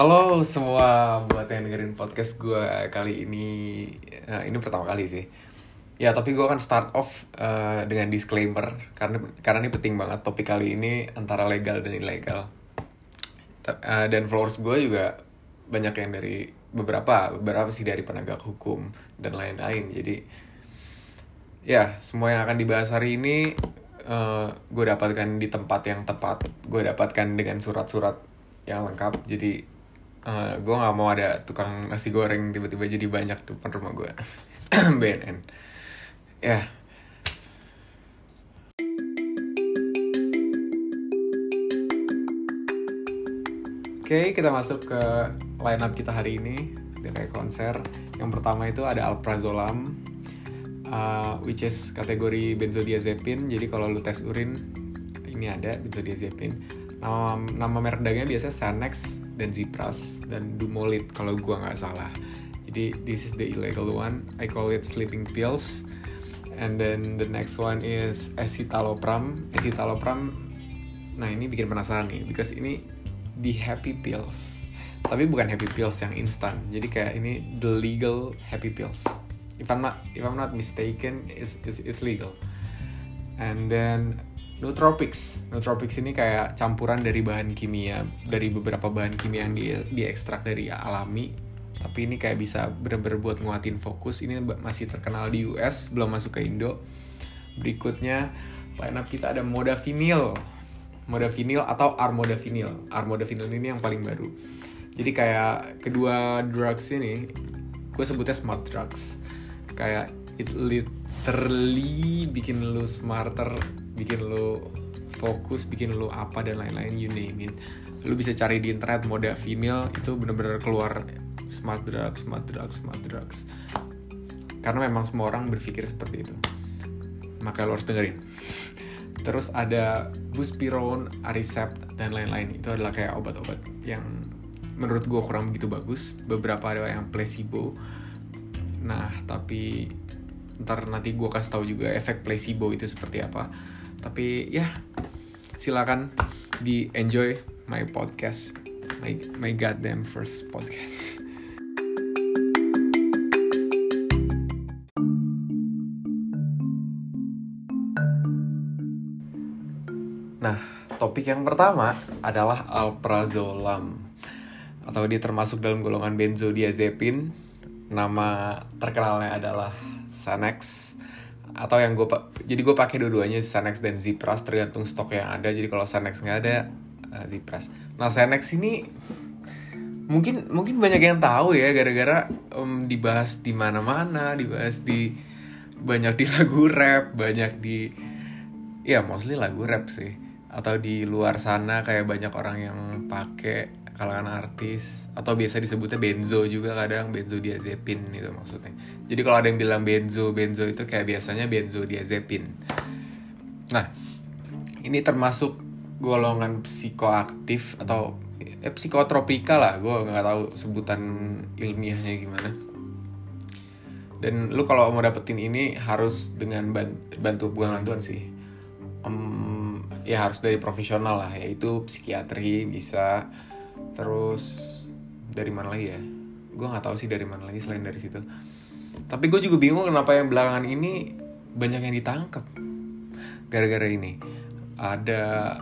Halo semua buat yang dengerin podcast gue kali ini. Nah, Ini pertama kali sih. Ya tapi gue akan start off eh, dengan disclaimer. Karena karena ini penting banget topik kali ini antara legal dan ilegal. Eh, Dan followers gue juga banyak yang dari beberapa Beberapa sih dari penegak hukum dan lain-lain. Jadi ya semua yang akan dibahas hari ini gue dapatkan di tempat yang tepat. Gue dapatkan dengan surat-surat yang lengkap. Jadi gue nggak mau ada tukang nasi goreng tiba-tiba jadi banyak di depan rumah gue BNN ya Oke, kita masuk ke line up kita hari ini di kayak konser. Yang pertama itu ada Alprazolam, uh, which is kategori benzodiazepin. Jadi kalau lu tes urin, ini ada benzodiazepin. Nama nama merek dagangnya biasanya Xanax dan Zipras dan Dumolit kalau gua nggak salah. Jadi this is the illegal one. I call it sleeping pills. And then the next one is escitalopram. Escitalopram, nah ini bikin penasaran nih, because ini di happy pills. Tapi bukan happy pills yang instan. Jadi kayak ini the legal happy pills. If I'm not if I'm not mistaken, it's it's, it's legal. And then nootropics. Nootropics ini kayak campuran dari bahan kimia, dari beberapa bahan kimia yang di diekstrak dari alami. Tapi ini kayak bisa bener-bener buat nguatin fokus. Ini masih terkenal di US, belum masuk ke Indo. Berikutnya line up kita ada modafinil. Modafinil atau armodafinil. Armodafinil ini yang paling baru. Jadi kayak kedua drugs ini, gue sebutnya smart drugs. Kayak it literally bikin lu smarter, bikin lu fokus, bikin lu apa dan lain-lain, you name it. Lu bisa cari di internet modafinil itu bener-bener keluar smart drugs, smart drugs, smart drugs. Karena memang semua orang berpikir seperti itu. Maka lo harus dengerin. Terus ada buspirone, aricept, dan lain-lain. Itu adalah kayak obat-obat yang menurut gue kurang begitu bagus. Beberapa ada yang placebo. Nah, tapi ntar nanti gue kasih tahu juga efek placebo itu seperti apa. Tapi ya, silakan di enjoy my podcast, my my goddamn first podcast. Nah, topik yang pertama adalah alprazolam atau dia termasuk dalam golongan benzodiazepin. Nama terkenalnya adalah Xanax atau yang gue jadi gue pakai dua-duanya Xanax dan Zipras tergantung stok yang ada. Jadi kalau Xanax nggak ada uh, Zipras. Nah, Xanax ini mungkin mungkin banyak yang tahu ya gara-gara um, dibahas di mana-mana, dibahas di banyak di lagu rap, banyak di ya mostly lagu rap sih atau di luar sana kayak banyak orang yang pakai kalangan artis atau biasa disebutnya benzo juga kadang benzodiazepin itu maksudnya. Jadi kalau ada yang bilang benzo benzo itu kayak biasanya benzodiazepin nah ini termasuk golongan psikoaktif atau eh, psikotropika lah gue nggak tahu sebutan ilmiahnya gimana. Dan lu kalau mau dapetin ini harus dengan bantu bukan bantuan sih. Um, ya harus dari profesional lah yaitu psikiatri bisa terus dari mana lagi ya? Gue nggak tahu sih dari mana lagi selain dari situ. Tapi gue juga bingung kenapa yang belakangan ini banyak yang ditangkap. Gara-gara ini ada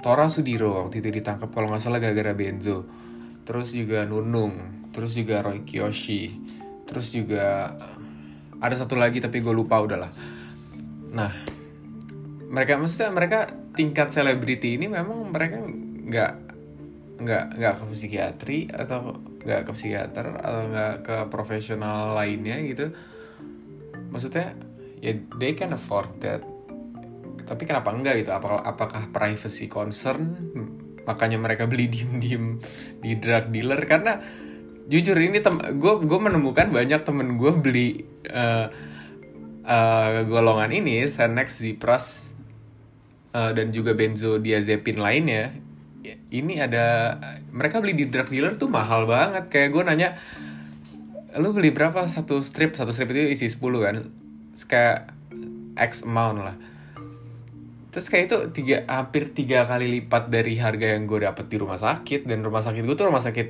Tora Sudiro waktu itu ditangkap kalau nggak salah gara-gara benzo. Terus juga Nunung terus juga Roy Kiyoshi terus juga ada satu lagi tapi gue lupa udahlah. Nah mereka maksudnya mereka tingkat selebriti ini memang mereka nggak nggak nggak ke psikiatri atau nggak ke psikiater atau nggak ke profesional lainnya gitu. Maksudnya ya they can afford that. Tapi kenapa enggak gitu? Apakah apakah privacy concern? Makanya mereka beli diem-diem di drug dealer. Karena jujur ini gue gue menemukan banyak temen gue beli uh, uh, golongan ini Xanax, Zipras uh, dan juga benzodiazepin lainnya ini ada mereka beli di drug dealer tuh mahal banget. Kayak gue nanya lu beli berapa? Satu strip satu strip itu isi 10 kan? Kayak X amount lah. Terus kayak itu tiga hampir tiga kali lipat dari harga yang gue dapet di rumah sakit. Dan rumah sakit gue tuh rumah sakit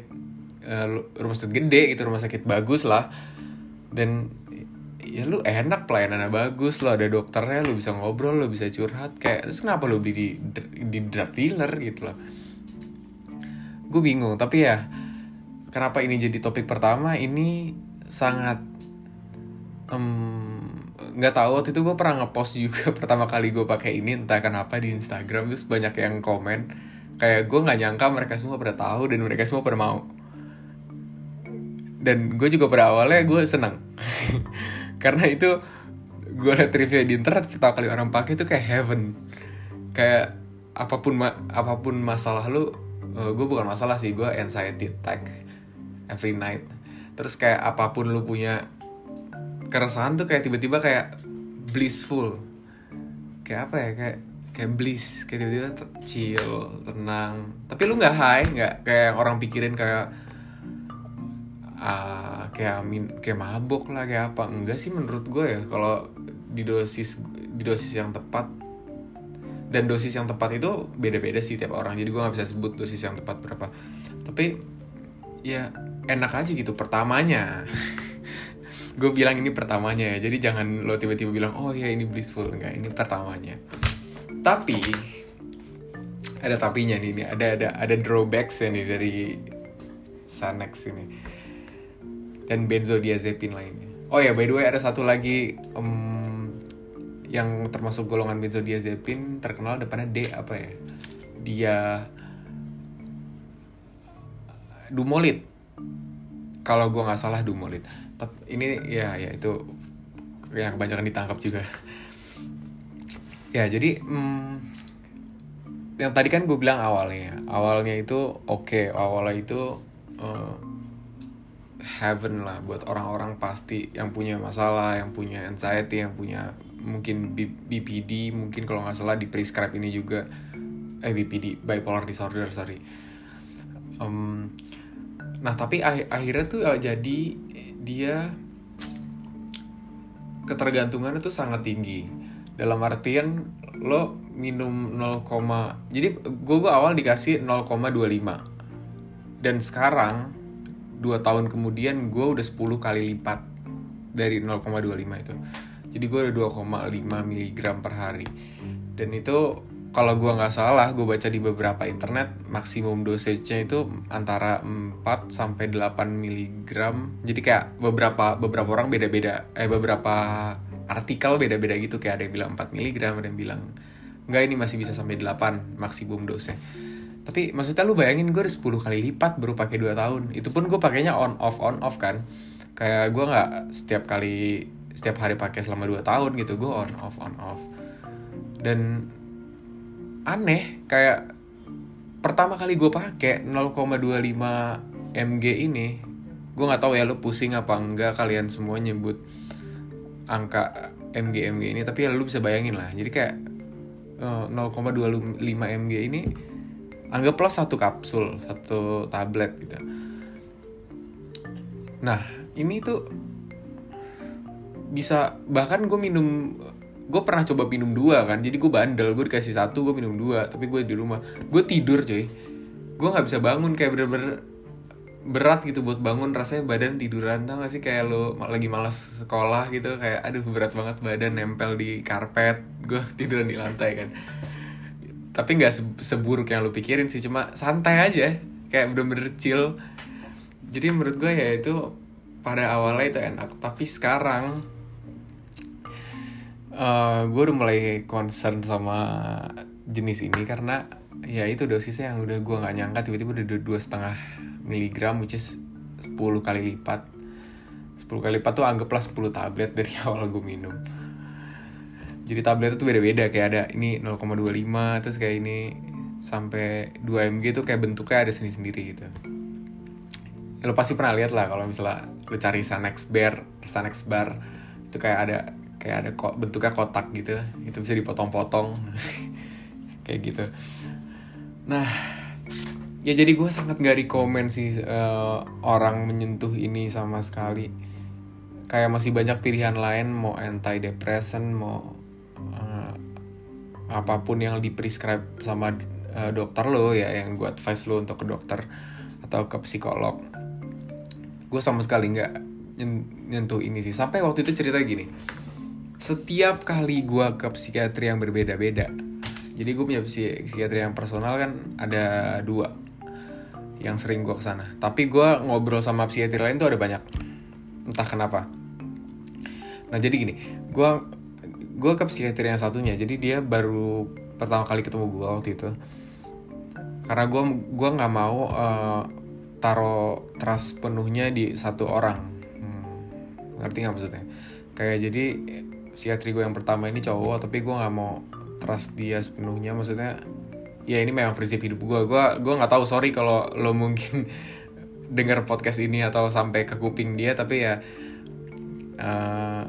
uh, rumah sakit gede gitu rumah sakit bagus lah. Dan ya lu enak pelayanannya bagus lo ada dokternya lu bisa ngobrol lu bisa curhat. Kayak terus kenapa lu beli di di drug dealer gitu loh gue bingung tapi ya kenapa ini jadi topik pertama? Ini sangat nggak um, tahu waktu itu gue pernah ngepost juga pertama kali gue pakai ini entah kenapa di Instagram terus banyak yang komen. Kayak gue nggak nyangka mereka semua pada tahu dan mereka semua pada mau. Dan gue juga pada awalnya gue senang karena itu gue liat review di internet pertama kali orang pakai itu kayak heaven. Kayak apa pun ma apa pun masalah lu uh, gue bukan masalah sih gue anxiety attack every night. Terus kayak apa pun lu punya keresahan tuh kayak tiba-tiba kayak blissful. Kayak apa ya kayak kayak bliss. Kayak tiba-tiba chill tenang. Tapi lu nggak high nggak kayak orang pikirin kayak uh, kayak min kayak mabok lah kayak apa. Enggak sih menurut gue ya kalau di dosis di dosis yang tepat dan dosis yang tepat itu beda-beda sih tiap orang. Jadi gue nggak bisa sebut dosis yang tepat berapa. Tapi ya enak aja gitu pertamanya. Gue bilang ini pertamanya ya. Jadi jangan lo tiba-tiba bilang oh ya ini blissful. Enggak ini pertamanya. Tapi ada tapinya nih, nih. Ada ada ada drawbacks ya nih dari Sanex ini. Dan benzodiazepin lainnya. Oh ya by the way ada satu lagi um, yang termasuk golongan benzodiazepin terkenal depannya D apa ya? Dia dumolit. Kalau gue nggak salah dumolit. Tapi ini ya ya itu yang kebanyakan ditangkap juga. Ya jadi hmm, yang tadi kan gue bilang awalnya. Awalnya itu oke okay, awalnya itu uh, heaven lah buat orang-orang pasti yang punya masalah yang punya anxiety yang punya mungkin BPD mungkin kalau nggak salah di prescribe ini juga. Eh BPD bipolar disorder sorry. Um, nah tapi ak akhirnya tuh uh, jadi dia ketergantungan itu sangat tinggi. Dalam artian lo minum 0, jadi gue gue awal dikasih 0,25 dan sekarang 2 tahun kemudian gue udah 10 kali lipat dari 0,25 itu jadi gue udah 2,5 mg per hari. Dan itu kalau gue nggak salah gue baca di beberapa internet maksimum dosage-nya itu antara 4 sampai 8 mg jadi kayak beberapa beberapa orang beda-beda eh beberapa artikel beda-beda gitu. Kayak ada yang bilang 4 mg ada yang bilang enggak ini masih bisa sampai 8 maksimum dosnya tapi maksudnya lu bayangin gue udah 10 kali lipat baru pakai 2 tahun. Itu pun gue pakainya on off on off kan. Kayak gue nggak setiap kali setiap hari pakai selama 2 tahun gitu gue on off on off. Dan aneh kayak pertama kali gue pakai 0,25 mg ini gue nggak tahu ya lo pusing apa enggak kalian semua nyebut angka mg mg ini tapi ya lo bisa bayangin lah. Jadi kayak 0,25 eh, mg ini anggaplah satu kapsul satu tablet gitu. Nah ini tuh bisa bahkan gue minum gue pernah coba minum dua kan jadi gue bandel gue dikasih satu gue minum dua tapi gue di rumah. Gue tidur coy. Gue nggak bisa bangun kayak bener-bener berat gitu buat bangun rasanya badan tiduran tau gak sih? Kayak lo lagi malas sekolah gitu kayak aduh berat banget badan nempel di karpet. Gue tiduran di lantai kan. Tapi nggak se seburuk yang lo pikirin sih cuma santai aja kayak bener-bener chill. Jadi menurut gue ya itu pada awalnya itu enak tapi sekarang eh, gue udah mulai concern sama jenis ini karena ya itu dosisnya yang udah gue nggak nyangka tiba-tiba udah dua setengah miligram which is 10 kali lipat. 10 kali lipat tuh anggaplah 10 tablet dari awal gue minum. Jadi tablet itu beda-beda kayak ada ini 0,25 terus kayak ini sampai 2 mg tuh kayak bentuknya ada sendiri-sendiri gitu. Ya, lo pasti pernah lihat lah kalau misalnya lo cari Sanex Bar Sanex Bar itu kayak ada kayak ada kok bentuknya kotak gitu itu bisa dipotong-potong. Kayak gitu. Nah ya jadi gue sangat gak rekomen sih uh, orang menyentuh ini sama sekali. Kayak masih banyak pilihan lain mau anti depressant mau uh, apa pun yang di prescribe sama uh, dokter lo ya yang gue advice lo untuk ke dokter atau ke psikolog. Gue sama sekali nggak nyentuh ini sih. Sampai waktu itu cerita gini setiap kali gue ke psikiatri yang berbeda-beda jadi gue punya psikiatri yang personal kan ada dua yang sering gue ke sana tapi gue ngobrol sama psikiatri lain tuh ada banyak. Entah kenapa. Nah jadi gini gue gue ke psikiatri yang satunya jadi dia baru pertama kali ketemu gue waktu itu. Karena gue gua nggak mau uh, taro trust penuhnya di satu orang. Hmm, ngerti nggak maksudnya? Kayak jadi psikiatri gue yang pertama ini cowok tapi gue nggak mau trust dia sepenuhnya. Maksudnya ya ini memang prinsip hidup gue gue gue nggak tahu sorry kalau lo mungkin dengar podcast ini atau sampai ke kuping dia tapi ya uh,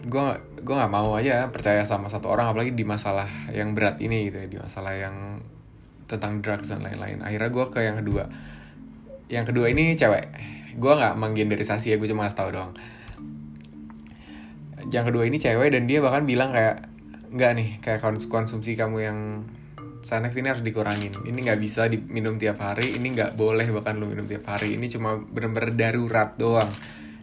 gue gue nggak mau aja percaya sama satu orang apalagi di masalah yang berat ini gitu ya, di masalah yang tentang drugs dan lain-lain. Akhirnya gue ke yang kedua. Yang kedua ini cewek. Gue nggak menggenderisasi ya gue cuma ngasih tau doang yang kedua ini cewek dan dia bahkan bilang kayak nggak nih kayak konsumsi kamu yang Sanex ini harus dikurangin. Ini nggak bisa diminum tiap hari ini nggak boleh bahkan lu minum tiap hari. Ini cuma bener-bener darurat doang.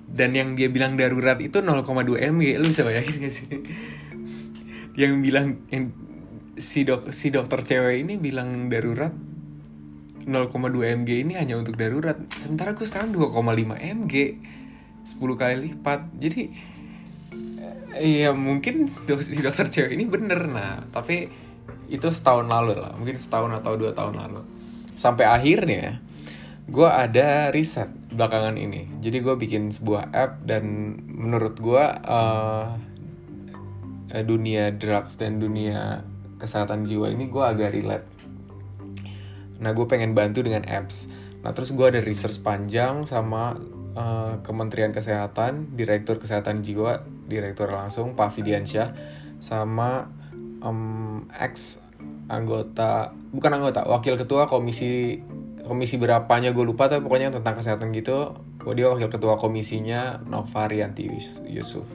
Dan yang dia bilang darurat itu 0,2 mg lu bisa bayangin gak sih? Yang bilang yang si dok si dokter cewek ini bilang darurat 0,2 mg ini hanya untuk darurat. Sementara gue sekarang 2,5 mg 10 kali lipat. Jadi Iya mungkin si dokter cewek ini bener nah. Tapi itu setahun lalu lah mungkin setahun atau dua tahun lalu. Sampai akhirnya gue ada riset belakangan ini. Jadi gue bikin sebuah app dan menurut gue uh, dunia drugs dan dunia kesehatan jiwa ini gue agak relate. Nah gue pengen bantu dengan apps. Nah terus gue ada research panjang sama uh, Kementerian Kesehatan Direktur Kesehatan Jiwa Direktur langsung Pak Fidiansyah sama um, ex anggota bukan anggota wakil ketua komisi komisi berapanya gue lupa tapi pokoknya tentang kesehatan gitu. Oh, dia wakil ketua komisinya Novarianti Yusuf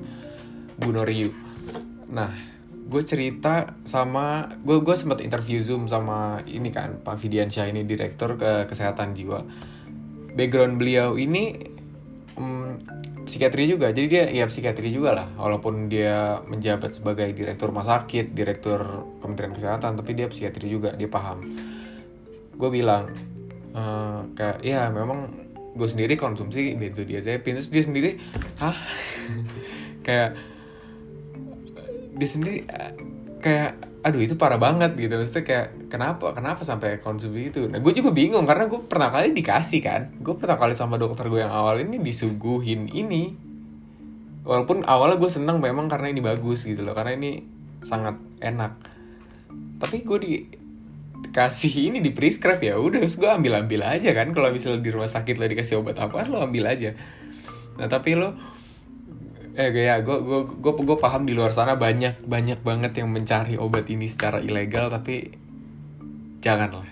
Bu Noriyu nah gue cerita sama gue gue sempat interview zoom sama ini kan Pak Fidiansyah ini direktur ke kesehatan jiwa. Background beliau ini um, psikiatri juga. Jadi dia ya psikiatri juga lah. Walaupun dia menjabat sebagai direktur rumah sakit direktur kementerian kesehatan tapi dia psikiatri juga. Dia paham. Gue bilang uh, kayak ya memang gue sendiri konsumsi benzodiazepin. Terus dia sendiri hah? Kayak dia sendiri kayak aduh itu parah banget gitu. Maksudnya kayak kenapa? Kenapa sampai konsumsi itu? Nah gue juga bingung karena gue pernah kali dikasih kan. Gue pernah kali sama dokter gue yang awal ini disuguhin ini. Walaupun awalnya gue seneng memang karena ini bagus gitu loh. Karena ini sangat enak. Tapi gue di kasih ini di prescribe ya udah gue ambil ambil aja kan. Kalau misalnya di rumah sakit lo dikasih obat apa lo ambil aja. Nah tapi lo eh kayak gue gue gue gue paham di luar sana banyak banyak banget yang mencari obat ini secara ilegal tapi janganlah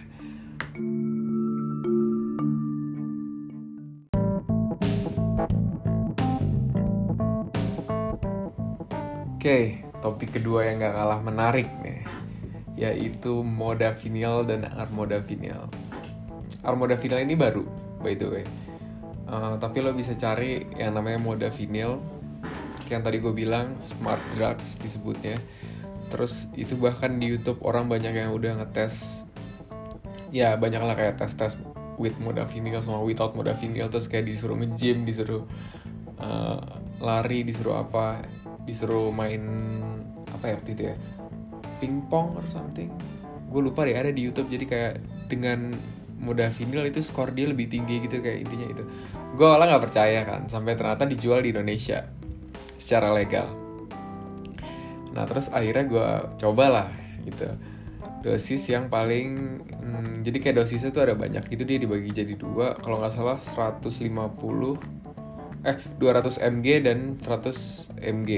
Oke, topik kedua yang gak kalah menarik nih yaitu modafinil dan armodafinil. Armodafinil ini baru, by the way. Uh, tapi lo bisa cari yang namanya modafinil, yang tadi gue bilang smart drugs disebutnya. Terus itu bahkan di YouTube orang banyak yang udah ngetes, ya banyak lah kayak tes tes with modafinil sama without modafinil. Terus kayak disuruh nge-gym, disuruh uh, lari, disuruh apa, disuruh main apa ya itu ya? Pingpong or something. Gue lupa deh ada di YouTube. Jadi kayak dengan modafinil itu skor dia lebih tinggi gitu kayak intinya itu. Gue malah nggak percaya kan sampai ternyata dijual di Indonesia secara legal. Nah terus akhirnya gue cobalah gitu. Dosis yang paling hmm, jadi kayak dosisnya tuh ada banyak itu dia dibagi jadi dua. Kalau nggak salah 150 eh 200 mg dan 100 mg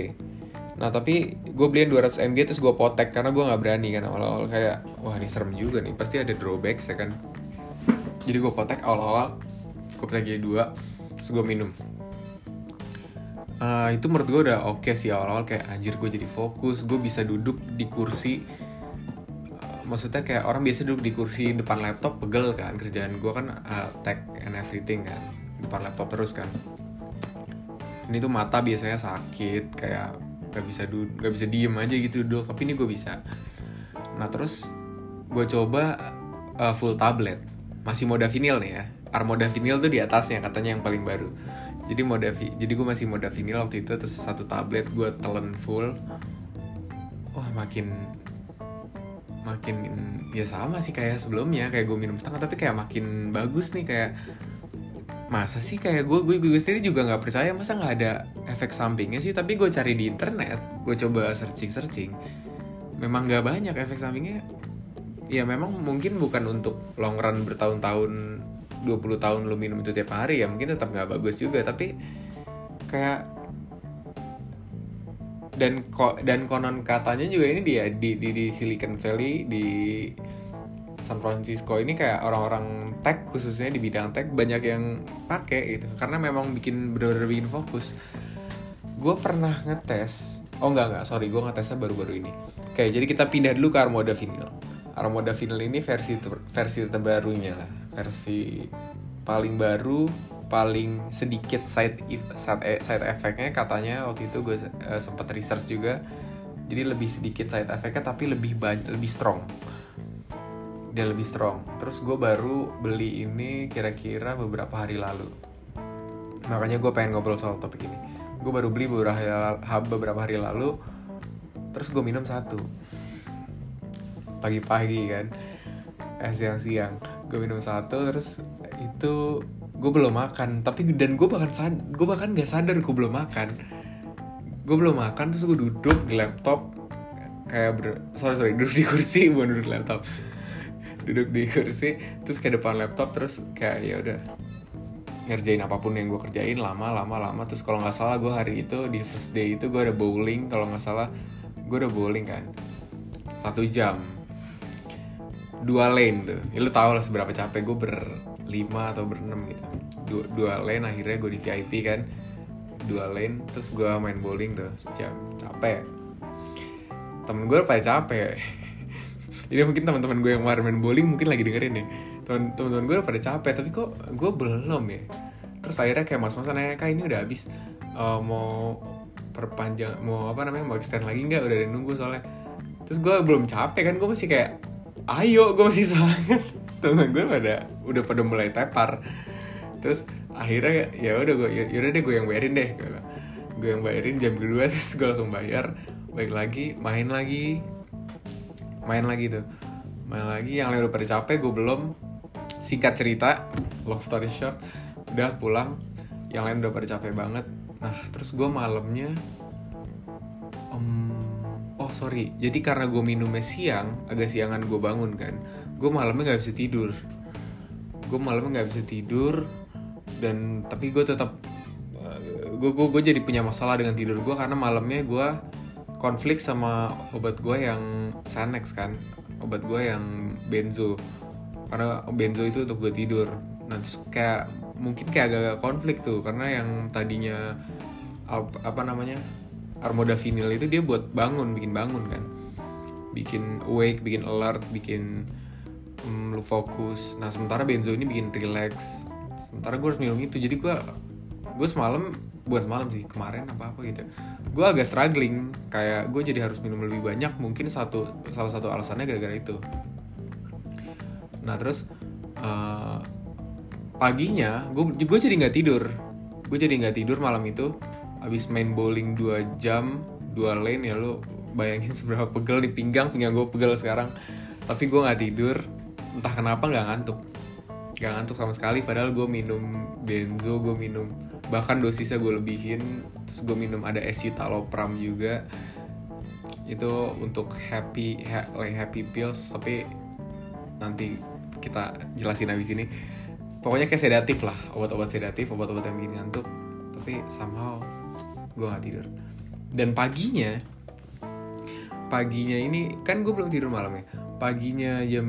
Nah tapi gue beliin 200 mg terus gue potek karena gue nggak berani kan awal-awal. Kayak wah ini serem juga nih pasti ada drawback ya kan. Jadi gue potek awal-awal gue potek jadi dua terus gue minum. Uh, itu menurut gue udah oke okay sih awal-awal kayak anjir gue jadi fokus gue bisa duduk di kursi. Maksudnya kayak orang biasa duduk di kursi depan laptop pegel kan kerjaan gue kan uh, tech and everything kan depan laptop terus kan. Ini tuh mata biasanya sakit kayak gak bisa duduk gak bisa diem aja gitu duduk tapi ini gue bisa. Nah terus gue coba uh, full tablet. Masih mode vinyl nih ya armoda vinyl tuh di atasnya katanya yang paling baru jadi mode jadi gue masih mode vinyl waktu itu terus satu tablet gue telan full. Wah makin makin ya sama sih kayak sebelumnya kayak gue minum setengah tapi kayak makin bagus nih kayak masa sih kayak gue gue gue sendiri juga nggak percaya masa nggak ada efek sampingnya sih? Tapi gue cari di internet gue coba searching searching memang nggak banyak efek sampingnya. Ya memang mungkin bukan untuk long run bertahun-tahun 20 tahun lo minum itu tiap hari ya mungkin tetap nggak bagus juga tapi kayak dan kok dan konon katanya juga ini dia di, di di Silicon Valley di San Francisco ini kayak orang-orang tech khususnya di bidang tech banyak yang pakai gitu. Karena memang bikin bener-bener bikin fokus. Gue pernah ngetes oh enggak enggak sorry gue ngetesnya baru-baru ini. Oke jadi kita pindah dulu ke Armoda Vinyl Armoda Vinyl ini versi ter versi terbarunya lah. Versi paling baru paling sedikit side side, e, side effectnya katanya waktu itu gue uh, sempat research juga. Jadi lebih sedikit side effectnya tapi lebih banyak lebih strong. Dia lebih strong. Terus gue baru beli ini kira-kira beberapa hari lalu. Makanya gue pengen ngobrol soal topik ini. Gue baru beli beberapa hari lalu. Terus gue minum satu pagi-pagi kan? Eh siang-siang. Gue minum satu terus itu gue belum makan. Tapi dan gue bahkan gue bahkan gak sadar gue belum makan. Gue belum makan terus gue duduk di laptop kayak ber sorry sorry duduk di kursi bukan duduk di laptop. Duduk di kursi terus ke depan laptop terus kayak ya udah ngerjain apa pun yang gue kerjain lama lama lama. Terus kalau nggak salah gue hari itu di first day itu gue ada bowling. Kalau nggak salah gue ada bowling kan? Satu jam dua lane tuh. Ya, lu tau lah seberapa capek gue berlima atau berenam gitu. Dua, dua lane akhirnya gue di VIP kan. Dua lane terus gue main bowling tuh sejam. Capek. Temen gue pada capek. Ini mungkin teman-teman gue yang main bowling mungkin lagi dengerin nih teman-teman gue pada capek tapi kok gue belum ya. Terus akhirnya kayak mas-mas nanya kak ini udah habis. Uh, mau perpanjang mau apa namanya mau extend lagi nggak? Udah ada nunggu soalnya. Terus gue belum capek kan gue masih kayak ayo gue masih semangat. Teman gue pada udah pada mulai tepar. Terus akhirnya ya udah gue ya udah deh gue yang bayarin deh. Gue yang bayarin jam kedua terus gue langsung bayar. Baik lagi main lagi. Main lagi tuh. Main lagi yang lain udah pada capek gue belum. Singkat cerita long story short udah pulang. Yang lain udah pada capek banget. Nah terus gue malamnya um, sorry. Jadi karena gue minumnya siang agak siangan gue bangun kan gue malamnya nggak bisa tidur. Gue malamnya nggak bisa tidur dan tapi gue tetap gue gue gue jadi punya masalah dengan tidur gue karena malamnya gue konflik sama obat gue yang Sanex kan obat gue yang benzo. Karena benzo itu untuk gue tidur. Nanti kayak mungkin kayak agak konflik tuh karena yang tadinya apa namanya armoda vinil itu dia buat bangun bikin bangun kan. Bikin awake bikin alert bikin um, lu fokus. Nah sementara benzo ini bikin relax. Sementara gue harus minum itu. Jadi gue gue semalam buat malam sih kemarin apa apa gitu. Gue agak struggling. Kayak gue jadi harus minum lebih banyak mungkin satu salah satu alasannya gara-gara itu. Nah terus uh, paginya gue gue jadi nggak tidur. Gue jadi nggak tidur malam itu abis main bowling 2 jam dua lane ya lo bayangin seberapa pegel di pinggang pinggang gue pegel sekarang. Tapi gue nggak tidur entah kenapa nggak ngantuk. Nggak ngantuk sama sekali padahal gue minum benzo gue minum bahkan dosisnya gue lebihin terus gue minum ada escitalopram juga. Itu untuk happy ha happy pills tapi nanti kita jelasin habis ini. Pokoknya kayak sedatif lah obat-obat sedatif obat-obat yang bikin ngantuk. Tapi somehow gue nggak tidur. Dan paginya paginya ini kan gue belum tidur malamnya paginya jam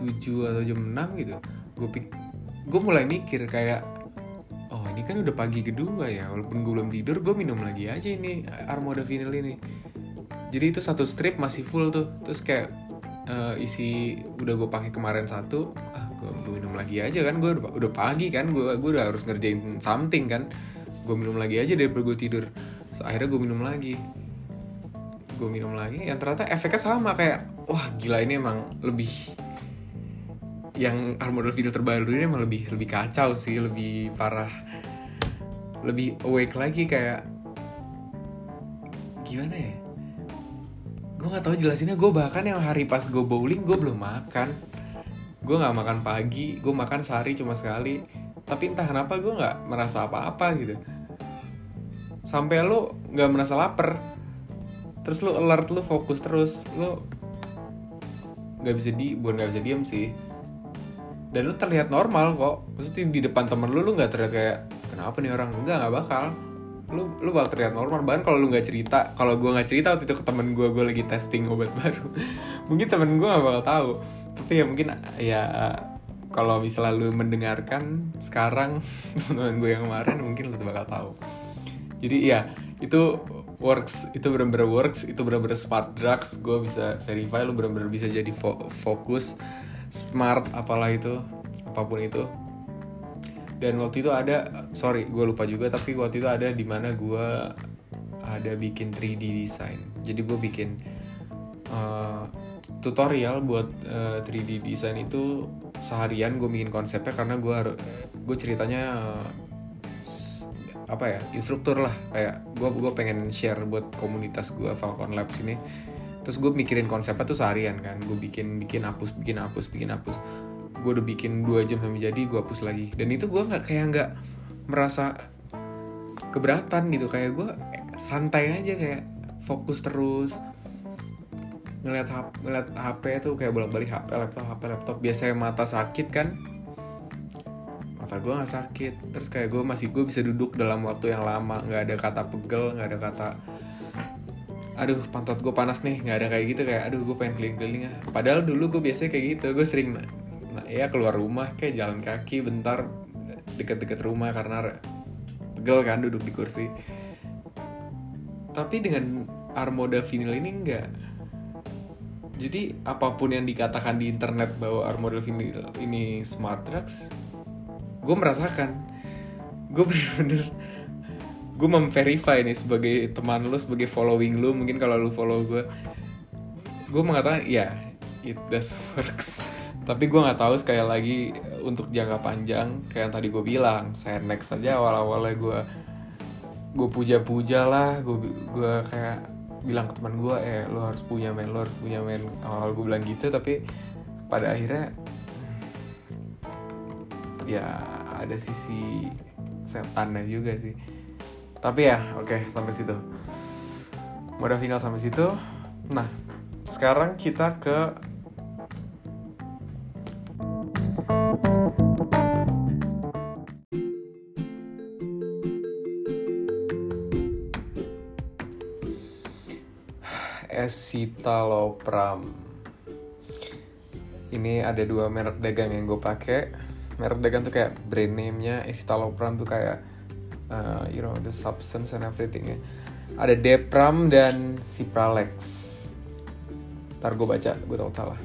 7 atau jam 6 gitu gue gue mulai mikir kayak oh ini kan udah pagi kedua ya walaupun gue belum tidur gue minum lagi aja ini armoda vinyl ini. Jadi itu satu strip masih full tuh. Terus kayak uh, isi udah gue pakai kemarin satu ah gue minum lagi aja kan gue udah, udah pagi kan gue gue udah harus ngerjain something kan gue minum lagi aja daripada gue tidur. So, akhirnya gue minum lagi. Gue minum lagi yang ternyata efeknya sama kayak wah gila ini emang lebih yang model video terbaru ini emang lebih lebih kacau sih lebih parah lebih awake lagi kayak gimana ya? Gue nggak tahu jelasinnya gue bahkan yang hari pas gue bowling gue belum makan. Gue nggak makan pagi gue makan sehari cuma sekali tapi entah kenapa gue nggak merasa apa-apa gitu. Sampai lo nggak merasa lapar. Terus lo alert lo fokus terus. Lo nggak bisa di bukan nggak bisa diem sih. Dan lu terlihat normal kok. Maksudnya di depan temen lu lu nggak terlihat kayak kenapa nih orang? Enggak nggak bakal. Lu lu bakal terlihat normal. Bahkan kalau lu nggak cerita kalau gue nggak cerita waktu itu ke temen gue gue lagi testing obat baru mungkin temen gue nggak bakal tahu. Tapi ya mungkin ya kalau misalnya lu mendengarkan sekarang teman gue yang kemarin mungkin lu bakal tahu. Jadi ya itu works itu benar-benar works itu benar-benar smart drugs. Gue bisa verify lu benar-benar bisa jadi fo fokus smart apalah itu apa pun itu. Dan waktu itu ada sorry gue lupa juga tapi waktu itu ada di mana gue ada bikin 3D design. Jadi gue bikin uh, tutorial buat uh, eh, 3D design itu seharian gue bikin konsepnya karena gue gue ceritanya uh, apa ya instruktur lah. Kayak gue gue pengen share buat komunitas gue Falcon Labs ini. Terus gue mikirin konsepnya tuh seharian kan. Gue bikin bikin hapus bikin hapus bikin hapus. Gue udah bikin dua jam sampai jadi gue hapus lagi. Dan itu gue nggak kayak nggak merasa keberatan gitu. Kayak gue santai aja kayak fokus terus ngeliat HP, ngeliat HP tuh kayak bolak balik HP laptop HP laptop. Biasanya mata sakit kan? Mata gue nggak sakit. Terus kayak gue masih gue bisa duduk dalam waktu yang lama. Nggak ada kata pegel nggak ada kata aduh pantat gue panas nih. Nggak ada kayak gitu kayak aduh gue pengen keliling-keliling ya padahal dulu gue biasanya kayak gitu. Gue sering nah, ya keluar rumah kayak jalan kaki bentar deket-deket rumah karena pegel kan duduk di kursi. Tapi dengan armoda vinyl ini enggak jadi apa pun yang dikatakan di internet bahwa armoda vinyl ini smart drugs gue merasakan. Gue bener-bener gue memverify nih sebagai teman lu sebagai following lu. Mungkin kalau lu follow gue gue mengatakan ya yeah, it does works. Tapi gue nggak tahu sekali lagi untuk jangka panjang kayak yang tadi gue bilang saya next saja awal awalnya gue gue puja-puja lah gue gue kayak bilang ke teman gue eh lo harus punya men lo harus punya men. Awal, -awal gue bilang gitu tapi pada akhirnya ya ada sisi setannya juga sih. Tapi ya oke okay, sampai situ. Modal final sampai situ. Nah sekarang kita ke escitalopram ini ada dua merek dagang yang gue pakai. Merek dagang tuh kayak brand name-nya escitalopram tuh kayak uh, you know the substance and everything ya ada Depram dan Cipralex. Ntar gue baca gue tau salah.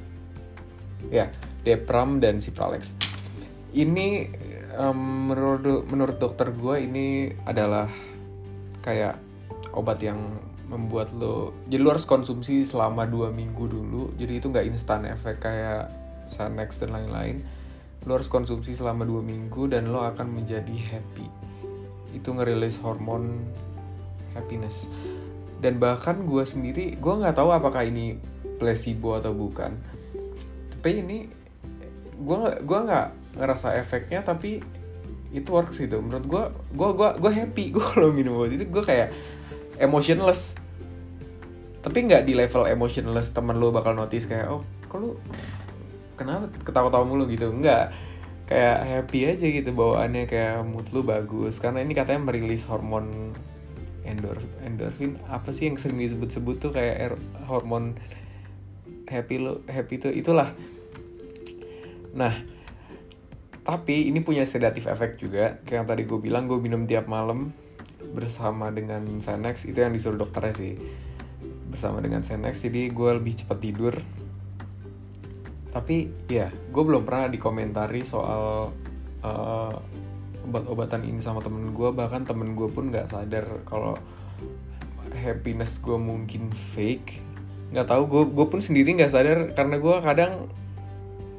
Ya Depram dan Cipralex. Ini um, menurut menurut dokter gue ini adalah kayak obat yang membuat lo jadi lo harus konsumsi selama dua minggu dulu. Jadi itu nggak instan efek kayak Sanex dan lain-lain. Lo harus konsumsi selama dua minggu dan lo akan menjadi happy. Itu ngerilis hormon happiness. Dan bahkan gue sendiri gue nggak tahu apakah ini placebo atau bukan. Tapi ini gue gue nggak ngerasa efeknya tapi itu works itu menurut gue gue gue gue happy gue kalau minum obat. Itu gue kayak emotionless. Tapi nggak di level emotionless temen lo bakal notice kayak oh kalau kenapa ketawa-tawa mulu? Gitu. Nggak. Kayak happy aja gitu bawaannya kayak mood lu bagus. Karena ini katanya merilis hormon endor endorfin. Apa sih yang sering disebut-sebut tuh kayak er, hormon happy lo happy tuh itulah. Nah tapi ini punya sedatif efek juga. Kayak yang tadi gue bilang gue minum tiap malam bersama dengan Xanax itu yang disuruh dokternya sih. Bersama dengan Xanax jadi gue lebih cepat tidur. Tapi ya gue belum pernah dikomentari soal uh, obat-obatan ini sama temen gue bahkan temen gue pun nggak sadar kalau happiness gue mungkin fake. Nggak tahu gue gue pun sendiri nggak sadar. Karena gue kadang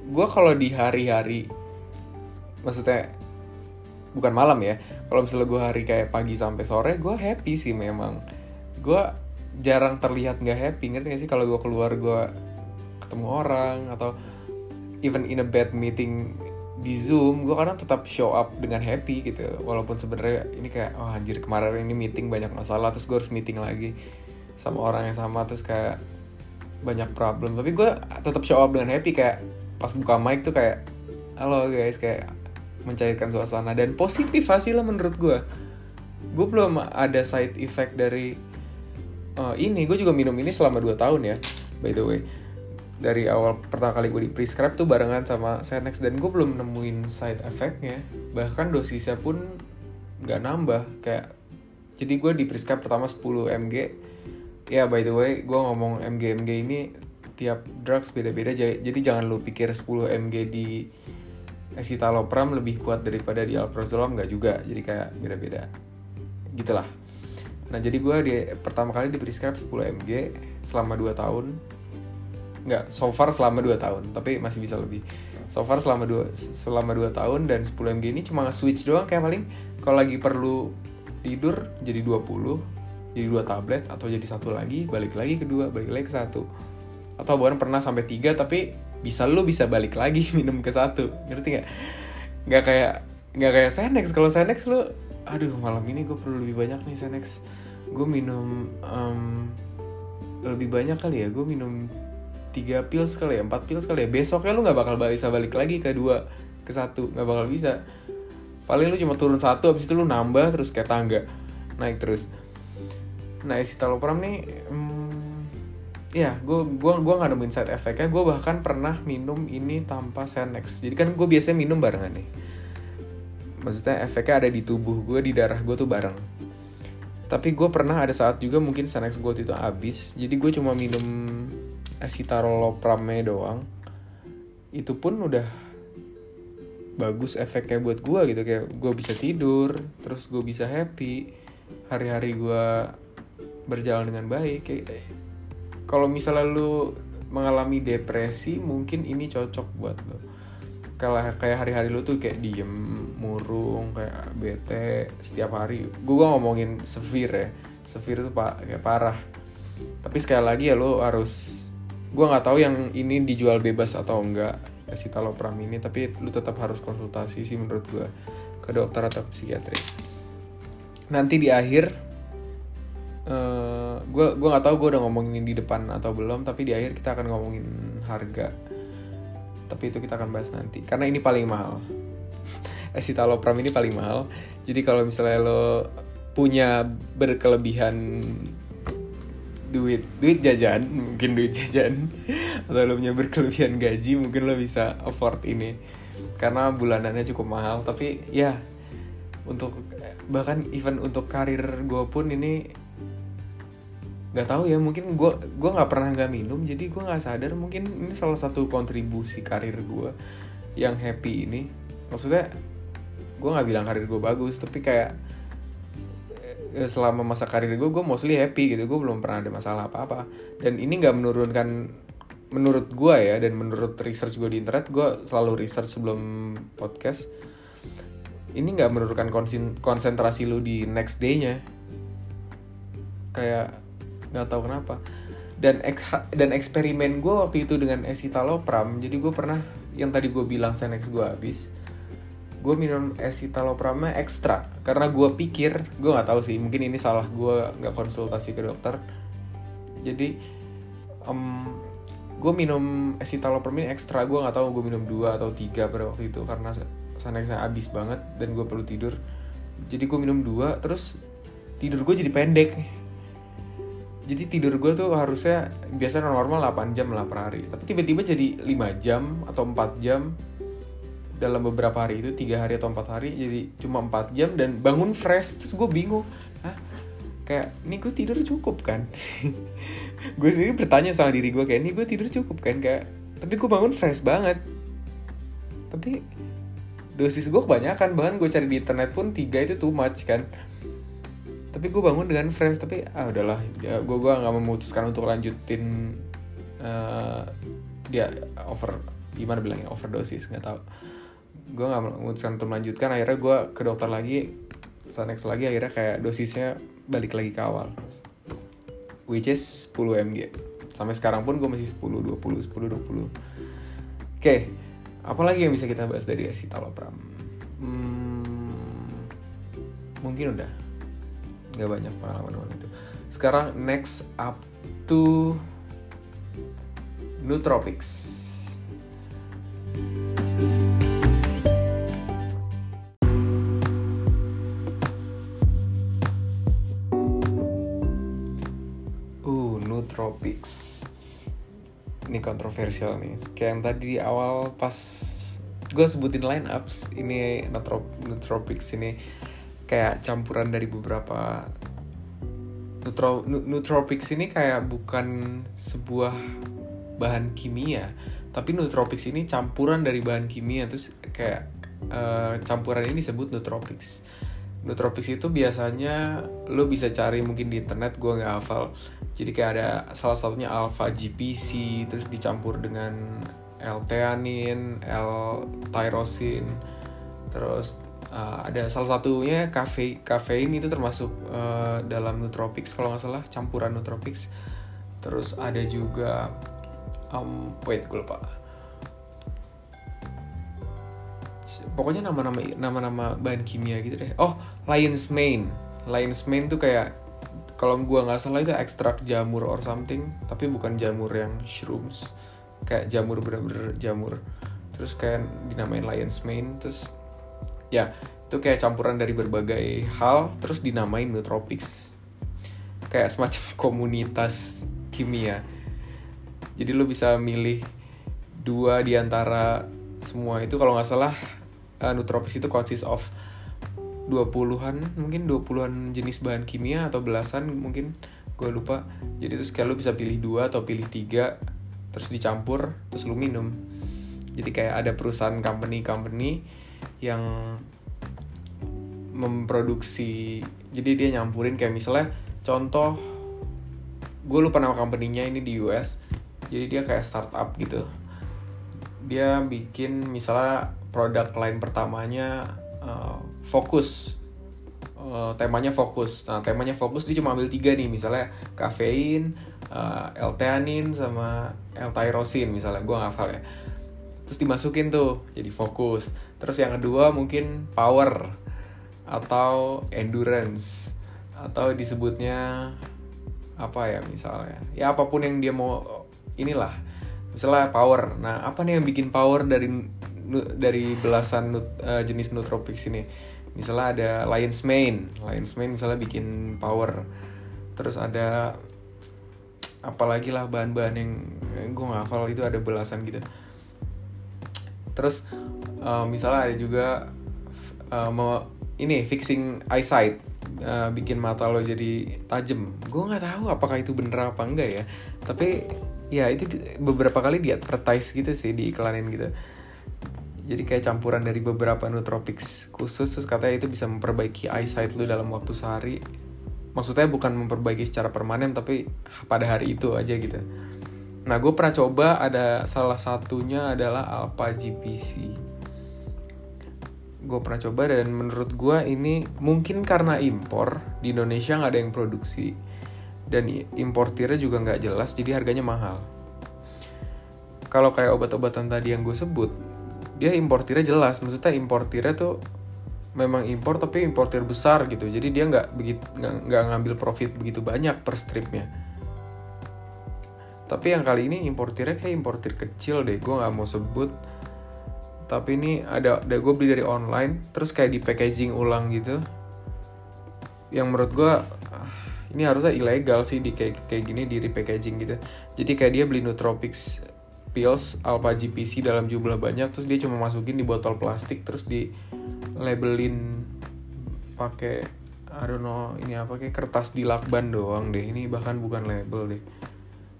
gue kalau di hari-hari maksudnya bukan malam ya kalau misalnya gue hari kayak pagi sampai sore gue happy sih memang. Gue jarang terlihat nggak happy ngerti gak sih? Kalau gue keluar gue ketemu orang atau even in a bad meeting di zoom gue kadang tetap show up dengan happy gitu. Walaupun sebenarnya ini kayak oh anjir kemarin ini meeting banyak masalah terus gue harus meeting lagi sama orang yang sama terus kayak banyak problem. Tapi gue tetap show up dengan happy kayak pas buka mic tuh kayak halo guys kayak mencairkan suasana. Dan positif hasilnya menurut gue gue belum ada side effect dari uh, ini. Gue juga minum ini selama 2 tahun ya by the way. Dari awal pertama kali gue di prescribe tuh barengan sama Senex dan gue belum nemuin side effectnya. Bahkan dosisnya pun nggak nambah. Kayak jadi gue di prescribe pertama 10 mg ya by the way gue ngomong mg mg ini tiap drugs beda-beda. Jadi jangan lu pikir 10 mg di escitalopram lebih kuat daripada di alprazolam? Nggak juga jadi kayak beda-beda. Gitulah. Nah jadi gue di pertama kali di prescribe 10 mg selama 2 tahun. Nggak so far selama 2 tahun tapi masih bisa lebih. So far selama 2 selama 2 tahun dan 10 mg ini cuma switch doang kayak paling kalau lagi perlu tidur jadi 20 jadi dua tablet atau jadi satu lagi balik lagi kedua balik lagi ke satu. Atau bahkan pernah sampai tiga tapi bisa lu bisa balik lagi minum ke satu. Ngerti nggak? Nggak kayak nggak kayak Senex. Kalau Senex lu aduh malam ini gue perlu lebih banyak nih Senex. Gue minum um, lebih banyak kali ya. Gue minum tiga pills kali ya empat pills kali ya. Besoknya lu nggak bakal bisa balik lagi ke dua ke satu. Nggak bakal bisa. Paling lu cuma turun satu habis itu lu nambah terus kayak tangga. Naik terus. Nah escitalopram nih hmm, ya gue gua gua nggak nemuin side effectnya. Gue bahkan pernah minum ini tanpa Senex jadi kan gue biasanya minum barengan nih. Maksudnya efeknya ada di tubuh gue di darah gue tuh bareng. Tapi gue pernah ada saat juga mungkin Senex gue itu habis. Jadi gue cuma minum escitalopramnya doang. Itu pun udah bagus efeknya buat gue gitu. Kayak gue bisa tidur terus gue bisa happy. Hari-hari gue berjalan dengan baik. Kayak kalau misalnya lu mengalami depresi mungkin ini cocok buat lo kalau kayak hari-hari lu tuh kayak diem murung kayak bete setiap hari. Gue ngomongin severe ya. Severe tuh pak kayak parah. Tapi sekali lagi ya lo harus gue nggak tahu yang ini dijual bebas atau enggak escitalopram ini. Tapi lu tetap harus konsultasi sih menurut gue ke dokter atau psikiatri. Nanti di akhir uh, gue nggak tahu gue udah ngomongin di depan atau belum tapi di akhir kita akan ngomongin harga. Tapi itu kita akan bahas nanti. Karena ini paling mahal. Escitalopram ini paling mahal. Jadi kalau misalnya lo punya berkelebihan duit duit jajan mungkin duit jajan atau lo punya berkelebihan gaji mungkin lo bisa afford ini. Karena bulanannya cukup mahal tapi ya untuk bahkan even untuk karir gue pun ini nggak tahu ya mungkin gue gue nggak pernah nggak minum jadi gue nggak sadar mungkin ini salah satu kontribusi karir gue yang happy ini. Maksudnya gue nggak bilang karir gue bagus tapi kayak Eh, selama masa karir gue gue mostly happy gitu gue belum pernah ada masalah apa apa dan ini nggak menurunkan menurut gue ya dan menurut research gue di internet gue selalu research sebelum podcast ini nggak menurunkan konsentrasi lu di next day-nya. Kayak nggak tahu kenapa. Dan eks dan eksperimen gue waktu itu dengan escitalopram jadi gue pernah yang tadi gue bilang Senex gue habis gue minum escitalopramnya ekstra. Karena gue pikir gue nggak tahu sih mungkin ini salah gue nggak konsultasi ke dokter. Jadi um, gue minum escitalopram ini ekstra gue nggak tahu gue minum dua atau tiga pada waktu itu karena sana saya habis banget dan gue perlu tidur. Jadi gue minum dua terus tidur gue jadi pendek jadi tidur gue tuh harusnya biasanya normal 8 jam lah per hari. Tapi tiba-tiba jadi 5 jam atau 4 jam dalam beberapa hari itu tiga hari atau empat hari jadi cuma empat jam dan bangun fresh terus gue bingung Hah? kayak ini gue tidur cukup kan? Gue sendiri bertanya sama diri gue kayak ini gue tidur cukup kan? Kayak tapi gue bangun fresh banget. Tapi dosis gue kebanyakan bahkan gue cari di internet pun tiga itu too much kan tapi gue bangun dengan fresh tapi ah udahlah. Ya, gue gue nggak memutuskan untuk lanjutin uh, dia over gimana bilangnya overdosis nggak tahu. Gue nggak memutuskan untuk melanjutkan akhirnya gue ke dokter lagi saat next lagi akhirnya kayak dosisnya balik lagi ke awal. Which is 10 mg sampai sekarang pun gue masih 10 20 10 20 oke okay. apalagi yang bisa kita bahas dari escitalopram hmm, mungkin udah nggak banyak pengalaman itu. Sekarang next up to nootropics. Nootropics. Ini kontroversial nih. Kayak yang tadi di awal pas gue sebutin line ups ini nootropics ini kayak campuran dari beberapa Nutro, nootropics ini kayak bukan sebuah bahan kimia tapi nootropics ini campuran dari bahan kimia terus kayak uh, campuran ini disebut nootropics. Nootropics itu biasanya lo bisa cari mungkin di internet gue nggak hafal. Jadi kayak ada salah satunya alpha GPC terus dicampur dengan L-theanine, L-tyrosin terus uh, ada salah satunya kafe kafein itu termasuk uh, dalam nootropics kalau nggak salah campuran nootropics. Terus ada juga um, wait gue lupa. Pokoknya nama-nama nama-nama bahan kimia gitu deh. Oh lion's mane. Lion's mane tuh kayak kalau gua nggak salah itu ekstrak jamur or something tapi bukan jamur yang shrooms. Kayak jamur bener-bener jamur. Terus kayak dinamain lion's mane terus ya itu kayak campuran dari berbagai hal terus dinamain nootropics. Kayak semacam komunitas kimia. Jadi lo bisa milih dua di antara semua. Itu kalau nggak salah uh, nootropics itu consist of 20-an mungkin 20-an jenis bahan kimia atau belasan mungkin gue lupa. Jadi terus kayak lo bisa pilih dua atau pilih tiga terus dicampur terus lu minum. Jadi kayak ada perusahaan company-company yang memproduksi jadi dia nyampurin kayak misalnya contoh gue lupa nama company-nya ini di US jadi dia kayak startup gitu. Dia bikin misalnya produk lain pertamanya uh, fokus uh, temanya fokus nah temanya fokus dia cuma ambil tiga nih misalnya kafein uh, L-theanine sama L-tyrosin misalnya gue hafal ya terus dimasukin tuh jadi fokus. Terus yang kedua mungkin power atau endurance. Atau disebutnya apa ya misalnya? Ya apa pun yang dia mau inilah. Misalnya power. Nah apa nih yang bikin power dari dari belasan nut, uh, jenis nootropics ini? Misalnya ada lion's mane. Lion's mane misalnya bikin power. Terus ada apalagi lah bahan-bahan yang eh, gue hafal itu ada belasan gitu terus uh, misalnya ada juga uh, mau ini fixing eyesight uh, bikin mata lo jadi tajam. Gue nggak tahu apakah itu bener apa enggak ya. Tapi ya itu beberapa kali di advertise gitu sih di iklanin gitu. Jadi kayak campuran dari beberapa nootropics khusus terus katanya itu bisa memperbaiki eyesight lu dalam waktu sehari. Maksudnya bukan memperbaiki secara permanen tapi pada hari itu aja gitu nah gue pernah coba ada salah satunya adalah Alpha GPC gue pernah coba dan menurut gue ini mungkin karena impor di Indonesia nggak ada yang produksi. Dan importirnya juga nggak jelas jadi harganya mahal. Kalau kayak obat-obatan tadi yang gue sebut dia importirnya jelas. Maksudnya importirnya tuh memang impor tapi importir besar gitu. Jadi dia nggak begitu nggak ngambil profit begitu banyak per stripnya tapi yang kali ini importirnya kayak importir kecil deh gue nggak mau sebut. Tapi ini ada ada gue beli dari online terus kayak di packaging ulang gitu. Yang menurut gue ini harusnya ilegal sih di kayak kayak gini di repackaging gitu. Jadi kayak dia beli nootropics pills alpha GPC dalam jumlah banyak terus dia cuma masukin di botol plastik terus di labelin pakai I don't know ini apa kayak kertas di lakban doang deh. Ini bahkan bukan label deh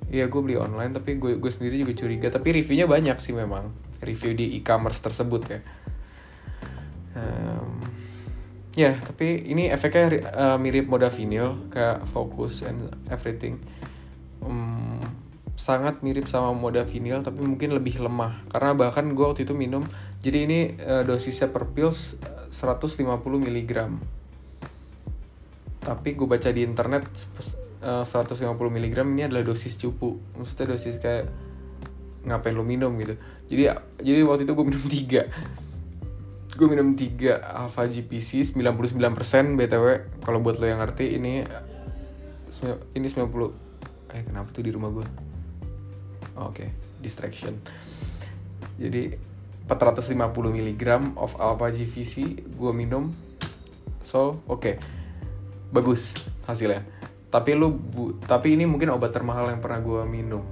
Iya gue beli online tapi gue gue sendiri juga curiga tapi reviewnya banyak sih memang review di e-commerce tersebut ya. Um, ya tapi ini efeknya uh, mirip modafinil kayak focus and everything. Um, sangat mirip sama modafinil tapi mungkin lebih lemah karena bahkan gue waktu itu minum jadi ini uh, dosisnya per pills 150 mg tapi gue baca di internet 150 eh, mg ini adalah dosis cupu. Maksudnya dosis kayak ngapain lo minum gitu. Jadi jadi waktu itu gue minum tiga. Gue minum tiga alpha GPC 99% btw kalau buat lo yang ngerti ini ini 90 eh kenapa tuh di rumah gue oke okay. distraction. Jadi 450 mg of alpha GPC gue minum. So oke. Okay. bagus hasilnya tapi lu bu tapi ini mungkin obat termahal yang pernah gue minum.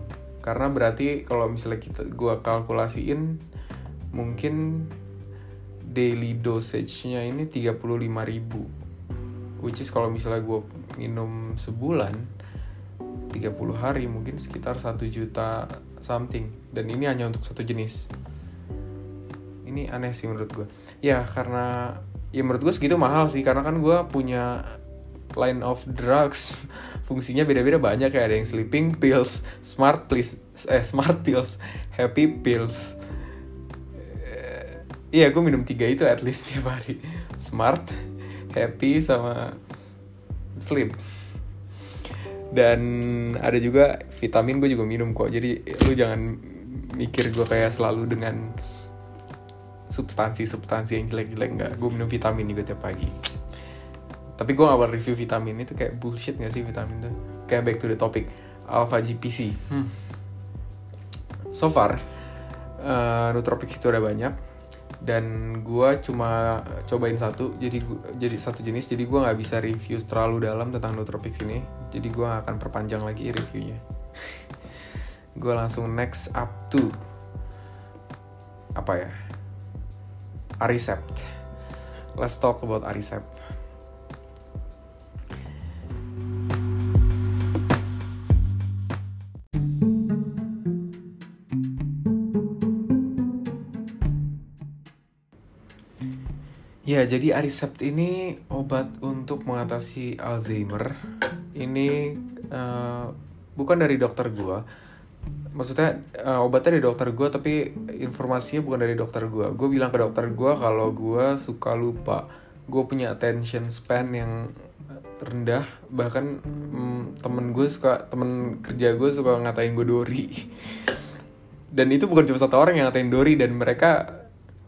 Karena berarti kalau misalnya kita gue kalkulasiin mungkin daily dosage-nya ini 35 ribu. Which is kalau misalnya gue minum sebulan 30 hari mungkin sekitar 1 juta something. Dan ini hanya untuk satu jenis. Ini aneh sih menurut gue ya karena ya menurut gue segitu mahal sih. Karena kan gue punya line of drugs fungsinya beda-beda banyak kayak ada yang sleeping pills, smart pills, eh smart pills, happy pills. Uh, iya, gue minum tiga itu at least tiap hari. Smart, happy sama sleep. Dan ada juga vitamin gue juga minum kok. Jadi lu jangan mikir gue kayak selalu dengan substansi-substansi yang jelek-jelek nggak. Gue minum vitamin juga tiap pagi tapi gue gak review vitamin itu kayak bullshit gak sih vitamin tuh? Kayak back to the topic alpha GPC hmm. so far uh, nootropics itu ada banyak dan gue cuma cobain satu jadi gua, jadi satu jenis jadi gue nggak bisa review terlalu dalam tentang nootropics ini jadi gue gak akan perpanjang lagi reviewnya. Gue langsung next up to apa ya Aricept. Let's talk about Aricept Ya, jadi Aricept ini obat untuk mengatasi Alzheimer. Ini uh, bukan dari dokter gua. Maksudnya uh, obatnya dari dokter gua tapi informasinya bukan dari dokter gua. Gue bilang ke dokter gua kalau gua suka lupa. Gue punya attention span yang rendah. Bahkan mm, temen gue suka temen kerja gue suka ngatain gue Dori. Dan itu bukan cuma satu orang yang ngatain Dori dan mereka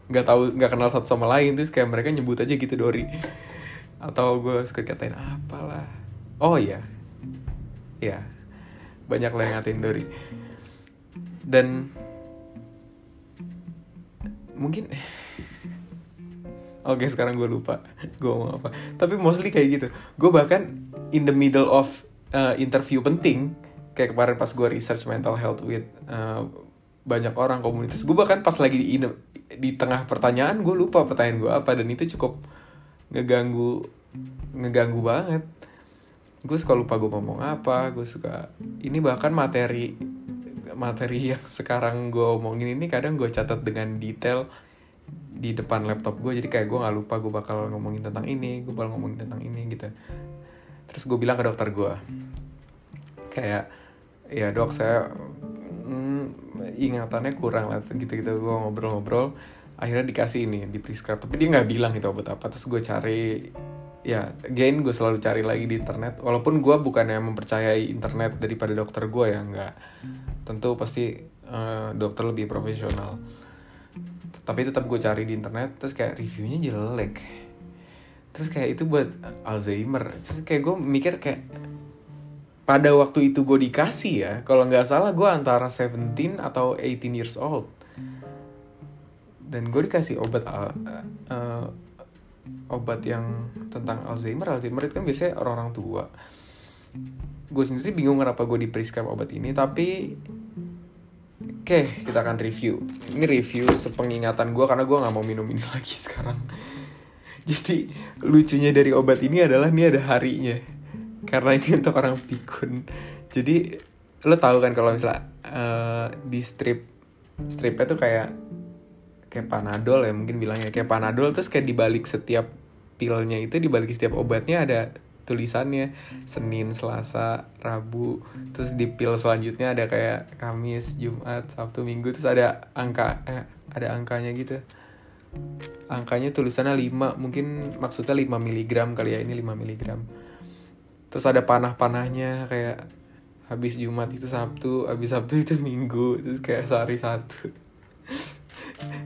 nggak tahu nggak kenal satu sama lain terus kayak mereka nyebut aja gitu Dori atau gue suka katain apalah. Oh iya. Ya banyak lah yang ngatain Dori dan mungkin Oke sekarang gue lupa. Gue mau apa. Tapi mostly kayak gitu. Gue bahkan in the middle of uh, interview penting kayak kemarin pas gue research mental health with uh, banyak orang komunitas gue bahkan pas lagi di di tengah pertanyaan gue lupa pertanyaan gue apa dan itu cukup ngeganggu ngeganggu banget. Gue suka lupa gue ngomong apa gue suka ini bahkan materi materi yang sekarang gue omongin ini kadang gue catat dengan detail di depan laptop gue jadi kayak gue nggak lupa gue bakal ngomongin tentang ini gue bakal ngomongin tentang ini gitu. Terus gue bilang ke dokter gue kayak ya dok saya ingatannya kurang lah. Gitu-gitu gue ngobrol-ngobrol akhirnya dikasih ini di prescribe tapi dia nggak bilang itu obat apa. Terus gue cari ya again gue selalu cari lagi di internet. Walaupun gue bukan yang mempercayai internet daripada dokter gue ya nggak. Tentu pasti uh, dokter lebih profesional. Tapi tetap gue cari di internet terus kayak reviewnya jelek. Terus kayak itu buat Alzheimer. Terus kayak gue mikir kayak pada waktu itu gue dikasih ya kalau nggak salah gue antara 17 atau 18 years old. Dan gue dikasih obat uh, uh, obat yang tentang Alzheimer. Alzheimer itu kan biasanya orang-orang tua. Gue sendiri bingung kenapa gue di obat ini tapi oke okay, kita akan review. Ini review sepengingatan gue karena gue nggak mau minum ini lagi sekarang. Jadi lucunya dari obat ini adalah ini ada harinya karena ini untuk orang pikun. Jadi lo tahu kan kalau misalnya uh, di strip stripnya tuh kayak kayak panadol ya mungkin bilangnya. Kayak panadol terus kayak dibalik setiap pilnya itu dibalik setiap obatnya ada tulisannya. Senin, Selasa, Rabu, terus di pil selanjutnya ada kayak Kamis, Jumat, Sabtu, Minggu, terus ada angka eh ada angkanya gitu. Angkanya tulisannya 5, mungkin maksudnya 5 mg kali ya, ini 5 mg. Terus ada panah-panahnya kayak habis Jumat itu Sabtu, habis Sabtu itu Minggu, terus kayak sehari satu.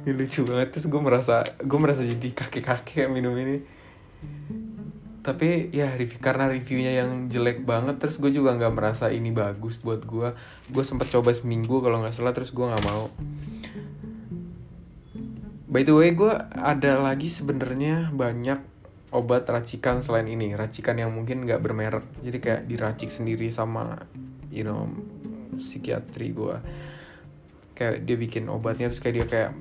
ini lucu banget terus gue merasa gue merasa jadi kakek-kakek minum ini. Tapi ya review karena reviewnya yang jelek banget terus gue juga nggak merasa ini bagus buat gue gue sempet coba seminggu kalau nggak salah terus gue nggak mau. By the way gue ada lagi sebenarnya banyak obat racikan selain ini racikan yang mungkin nggak bermerek. Jadi kayak diracik sendiri sama you know psikiatri gue kayak dia bikin obatnya terus kayak dia kayak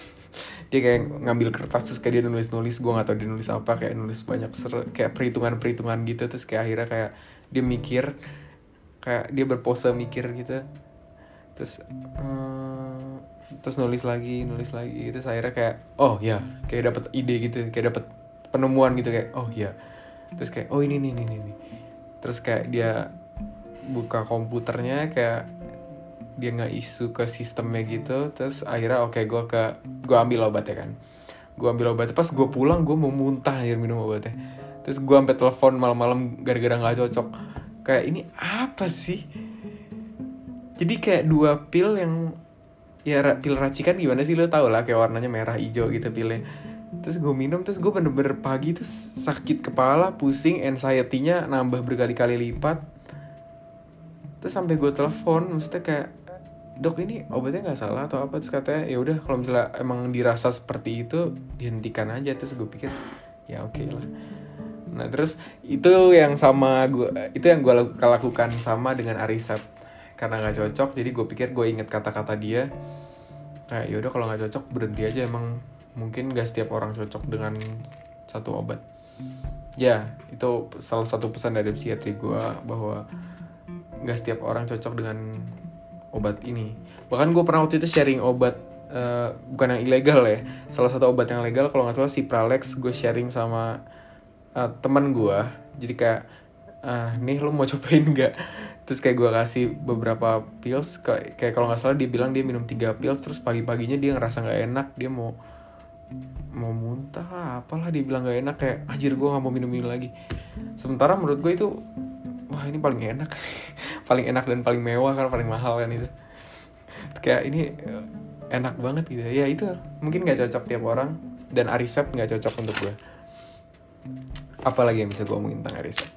dia kayak ngambil kertas terus kayak dia nulis nulis gue gak tau dia nulis apa kayak nulis banyak ser kayak perhitungan perhitungan gitu. Terus kayak akhirnya kayak dia mikir kayak dia berpose mikir gitu. Terus uh, terus nulis lagi nulis lagi. Terus akhirnya kayak oh ya kayak dapat ide gitu kayak dapat penemuan gitu kayak oh ya terus kayak oh ini nih ini nih terus kayak dia buka komputernya kayak dia nggak isu ke sistemnya gitu. Terus akhirnya oke okay, gue ke gue ambil obatnya kan. Gue ambil obatnya. Pas gue pulang gue mau muntah akhir minum obatnya. Terus gue sampai telepon malam-malam gara-gara nggak cocok. Kayak ini apa sih? Jadi kayak dua pil yang ya pil racikan gimana sih? Lo tau lah kayak warnanya merah hijau gitu pilnya terus gue minum terus gue bener-bener pagi terus sakit kepala pusing anxiety-nya nambah berkali-kali lipat. Terus sampai gue telepon maksudnya kayak dok ini obatnya nggak salah atau apa? Terus katanya ya udah kalau misalnya emang dirasa seperti itu dihentikan aja. Terus gue pikir ya oke okay lah. Nah terus itu yang sama gue itu yang gue lakukan sama dengan Arisat karena nggak cocok jadi gue pikir gue inget kata-kata dia kayak ya udah kalau nggak cocok berhenti aja emang mungkin gak setiap orang cocok dengan satu obat. Ya itu salah satu pesan dari psikiatri gue bahwa gak setiap orang cocok dengan obat ini. Bahkan gue pernah waktu itu sharing obat uh, bukan yang ilegal ya. Salah satu obat yang legal kalau nggak salah si Pralex gue sharing sama uh, teman gue jadi kayak uh, nih lo mau cobain nggak? Terus kayak gue kasih beberapa pills kayak, kayak kalau nggak salah dia bilang dia minum tiga pills terus pagi-paginya dia ngerasa nggak enak dia mau mau muntah lah apalah dia bilang nggak enak kayak anjir gue nggak mau minum ini lagi. Sementara menurut gue itu wah ini paling enak. Paling enak dan paling mewah kan paling mahal kan itu. Kayak ini eh, enak banget gitu. Ya itu mungkin nggak cocok tiap orang dan Arisep nggak cocok untuk gue apalagi yang bisa gue omongin tentang Arisep.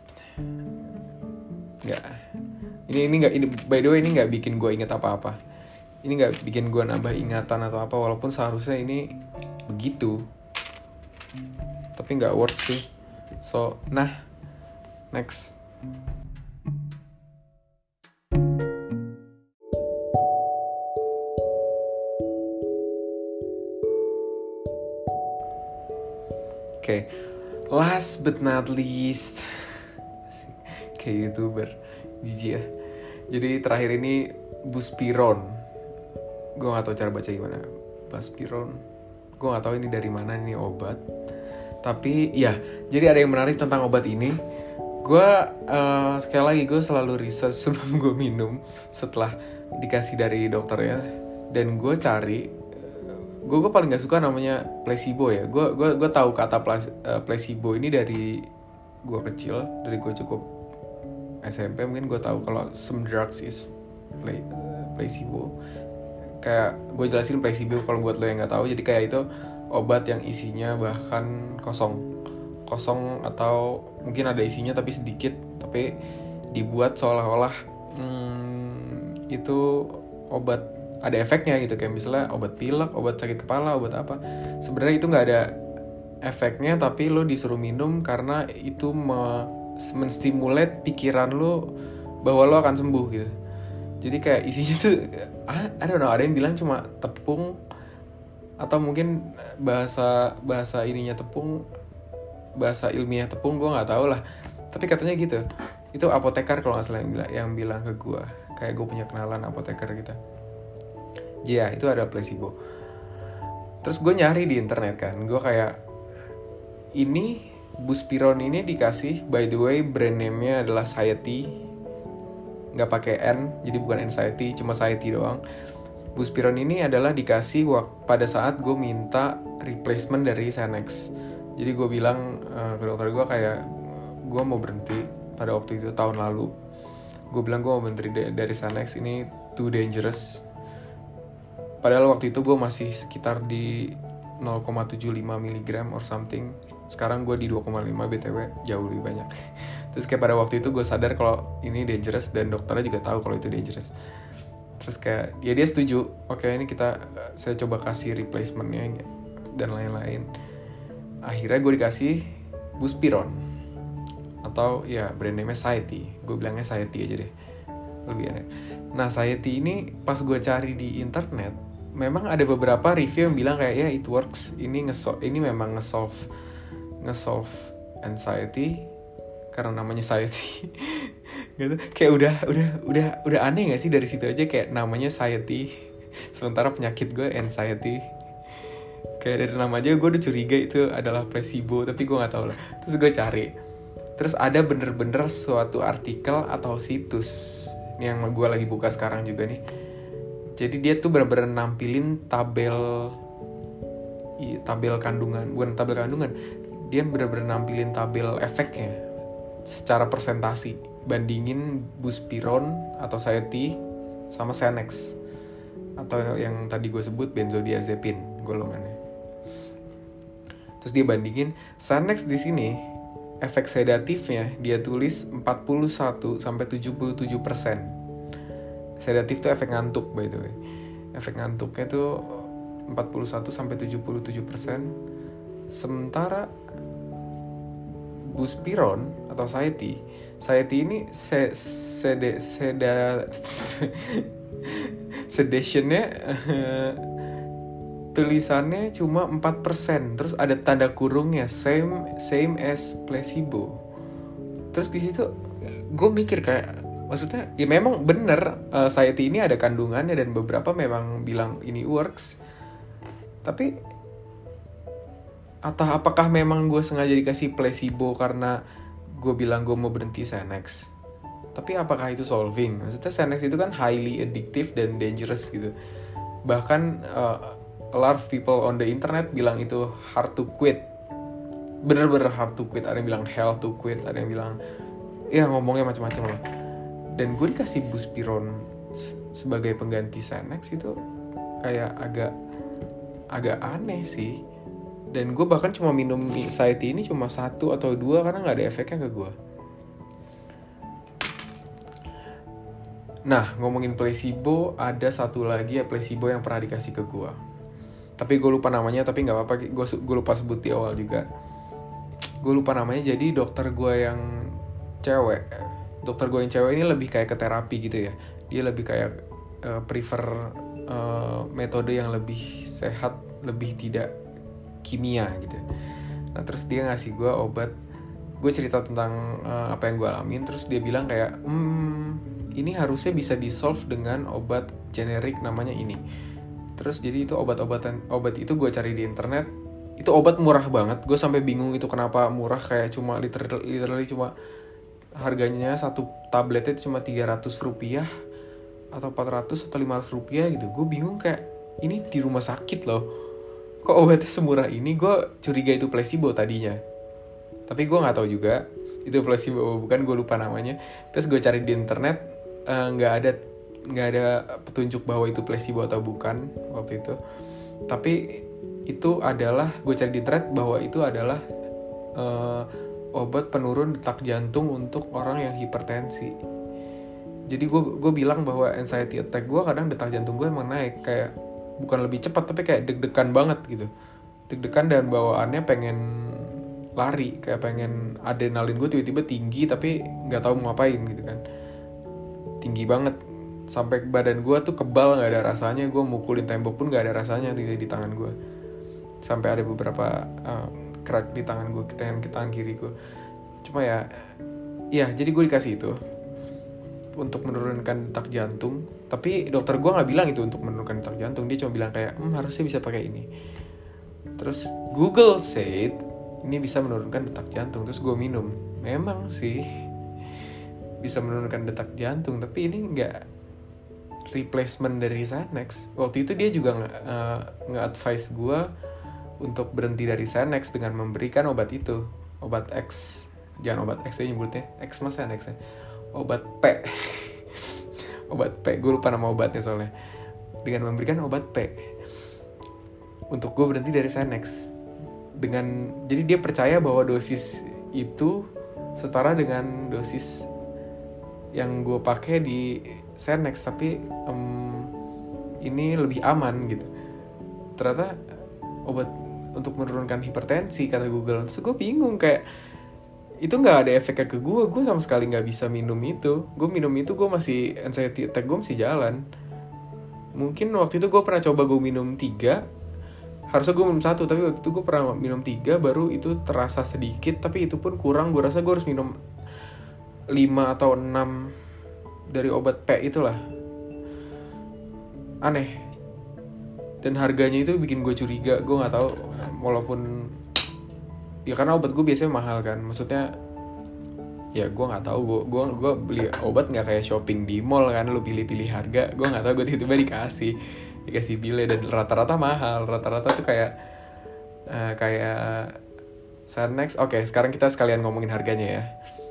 Nggak. Ini ini nggak ini by the way ini nggak bikin gue inget apa-apa. Ini nggak bikin gue nambah ingatan atau apa walaupun seharusnya ini begitu tapi nggak worth sih so nah next Oke, okay. last but not least, kayak youtuber, jijik ya. Jadi terakhir ini Buspiron, gue gak tau cara baca gimana. Buspiron, gue gak tau ini dari mana ini obat. Tapi ya, jadi ada yang menarik tentang obat ini. Gue uh, sekali lagi gue selalu riset sebelum gue minum setelah dikasih dari dokter ya. Dan gue cari gue gue paling gak suka namanya placebo ya gue gue gue tahu kata uh, placebo ini dari gue kecil dari gue cukup SMP mungkin gue tahu kalau some drugs is play, uh, placebo kayak gue jelasin placebo kalau buat lo yang nggak tahu jadi kayak itu obat yang isinya bahkan kosong kosong atau mungkin ada isinya tapi sedikit tapi dibuat seolah-olah hmm, itu obat ada efeknya gitu kayak misalnya obat pilek, obat sakit kepala, obat apa. Sebenarnya itu nggak ada efeknya tapi lo disuruh minum karena itu me menstimulat pikiran lo bahwa lo akan sembuh gitu. Jadi kayak isinya tuh I don't know, ada yang bilang cuma tepung atau mungkin bahasa bahasa ininya tepung bahasa ilmiah tepung gue nggak tahu lah. Tapi katanya gitu. Itu apotekar kalau nggak salah yang bilang yang bilang ke gue kayak gue punya kenalan apoteker gitu. Iya yeah, itu ada placebo. Terus gue nyari di internet kan. Gue kayak ini Buspiron ini dikasih by the way brand name-nya adalah Sciety nggak pakai N jadi bukan anxiety cuma Sciety doang. Buspiron ini adalah dikasih pada saat gue minta replacement dari Xanax. Jadi gue bilang uh, ke dokter gue kayak gue mau berhenti pada waktu itu tahun lalu. Gue bilang gue mau berhenti dari Xanax ini too dangerous. Padahal waktu itu gue masih sekitar di 0,75 mg or something. Sekarang gue di 2,5 btw jauh lebih banyak terus kayak pada waktu itu gue sadar kalau ini dangerous dan dokternya juga tahu kalau itu dangerous. Terus kayak ya dia setuju oke ini kita saya coba kasih replacementnya dan lain-lain. Akhirnya gue dikasih Buspiron. Atau ya brand name Saeti. Gue bilangnya Saeti aja deh. Lebih aneh. Nah Saeti ini pas gue cari di internet memang ada beberapa review yang bilang kayak ya it works. Ini ngesol ini memang ngesolve ngesolve anxiety karena namanya anxiety gitu. Kayak udah udah udah udah aneh gak sih dari situ aja kayak namanya anxiety sementara penyakit gue anxiety kayak dari nama aja gue udah curiga itu adalah placebo tapi gue nggak tahu lah. Terus gue cari. Terus ada bener-bener suatu artikel atau situs yang gue lagi buka sekarang juga nih. Jadi dia tuh bener-bener nampilin tabel tabel kandungan. Bukan tabel kandungan. Dia bener-bener nampilin tabel efeknya secara presentasi bandingin buspiron atau Sayeti sama Xanax atau yang tadi gue sebut benzodiazepin golongannya. Terus dia bandingin Xanax di sini efek sedatifnya dia tulis 41 sampai 77 persen. Sedatif tuh efek ngantuk by the way. Efek ngantuknya tuh 41 sampai 77 persen. Sementara buspiron atau saeti. Saeti ini se, sede, seda sedationnya tulisannya cuma 4% terus ada tanda kurungnya same same as placebo. Terus di situ gue mikir kayak maksudnya ya memang bener uh, Sayeti ini ada kandungannya dan beberapa memang bilang ini works. Tapi atau apakah memang gue sengaja dikasih placebo karena gue bilang gue mau berhenti Xanax? Tapi apakah itu solving? Maksudnya Xanax itu kan highly addictive dan dangerous gitu. Bahkan uh, a lot of people on the internet bilang itu hard to quit. Bener-bener hard to quit. Ada yang bilang hell to quit ada yang bilang ya ngomongnya macam-macam lah. Dan gue dikasih buspiron sebagai pengganti Xanax itu kayak agak agak aneh sih dan gue bahkan cuma minum anxiety ini cuma satu atau dua karena nggak ada efeknya ke gue nah ngomongin placebo ada satu lagi ya placebo yang pernah dikasih ke gue tapi gue lupa namanya tapi nggak apa-apa. Gue gue lupa sebut di awal juga. Gue lupa namanya jadi dokter gue yang cewek. Dokter gue yang cewek ini lebih kayak ke terapi gitu ya. Dia lebih kayak uh, prefer uh, metode yang lebih sehat lebih tidak kimia gitu. Nah terus dia ngasih gue obat gue cerita tentang uh, apa yang gue alamin terus dia bilang kayak hmm ini harusnya bisa di solve dengan obat generik namanya ini. Terus jadi itu obat-obatan obat itu gue cari di internet itu obat murah banget. Gue sampai bingung itu kenapa murah kayak cuma literally, literally cuma harganya satu tabletnya cuma 300 rupiah atau 400 atau 500 rupiah gitu. Gue bingung kayak ini di rumah sakit loh kok obatnya semurah ini? Gue curiga itu placebo tadinya. Tapi gue nggak tahu juga itu placebo bukan gue lupa namanya. Terus gue cari di internet eh, nggak uh, ada nggak ada petunjuk bahwa itu placebo atau bukan waktu itu. Tapi itu adalah gue cari di internet bahwa itu adalah uh, obat penurun detak jantung untuk orang yang hipertensi. Jadi gue gue bilang bahwa anxiety attack gue kadang detak jantung gue emang naik kayak bukan lebih cepat tapi kayak deg-degan banget gitu. Deg-degan dan bawaannya pengen lari kayak pengen adrenalin gue tiba-tiba tinggi tapi nggak tahu mau ngapain gitu kan. Tinggi banget. Sampai badan gue tuh kebal nggak ada rasanya. Gue mukulin tembok pun nggak ada rasanya di, di tangan gue sampai ada beberapa uh, crack di tangan gue tangan tangan kiri gue cuma ya ya jadi gue dikasih itu untuk menurunkan detak jantung. Tapi dokter gue nggak bilang itu untuk menurunkan detak jantung. Dia cuma bilang kayak hmm, harusnya bisa pakai ini. Terus Google said ini bisa menurunkan detak jantung. Terus gue minum. Memang sih bisa menurunkan detak jantung tapi ini nggak replacement dari Xanax. Waktu itu dia juga uh, nge-advise gue untuk berhenti dari Xanax dengan memberikan obat itu. Obat X jangan obat X aja nyebutnya. X mas Xanax ya obat P. Obat P gue lupa nama obatnya soalnya. Dengan memberikan obat P. Untuk gue berhenti dari Xanax dengan jadi dia percaya bahwa dosis itu setara dengan dosis yang gue pakai di Xanax tapi um, ini lebih aman gitu. Ternyata obat untuk menurunkan hipertensi kata Google. Terus gue bingung kayak itu nggak ada efeknya ke gue gue sama sekali nggak bisa minum itu. Gue minum itu gue masih anxiety attack gue masih jalan. Mungkin waktu itu gue pernah coba gue minum tiga. Harusnya gue minum satu tapi waktu itu gue pernah minum tiga baru itu terasa sedikit tapi itu pun kurang. Gue rasa gue harus minum lima atau enam dari obat P itulah. Aneh. Dan harganya itu bikin gue curiga. Gue nggak tahu walaupun ya karena obat gue biasanya mahal kan. Maksudnya ya gue nggak tahu gue gue gue beli obat nggak kayak shopping di mall kan. Lu pilih-pilih harga gue nggak tahu gue tiba-tiba dikasih dikasih bile. Dan rata-rata mahal. Rata-rata tuh kayak uh, kayak Sanex. Oke okay, sekarang kita sekalian ngomongin harganya ya.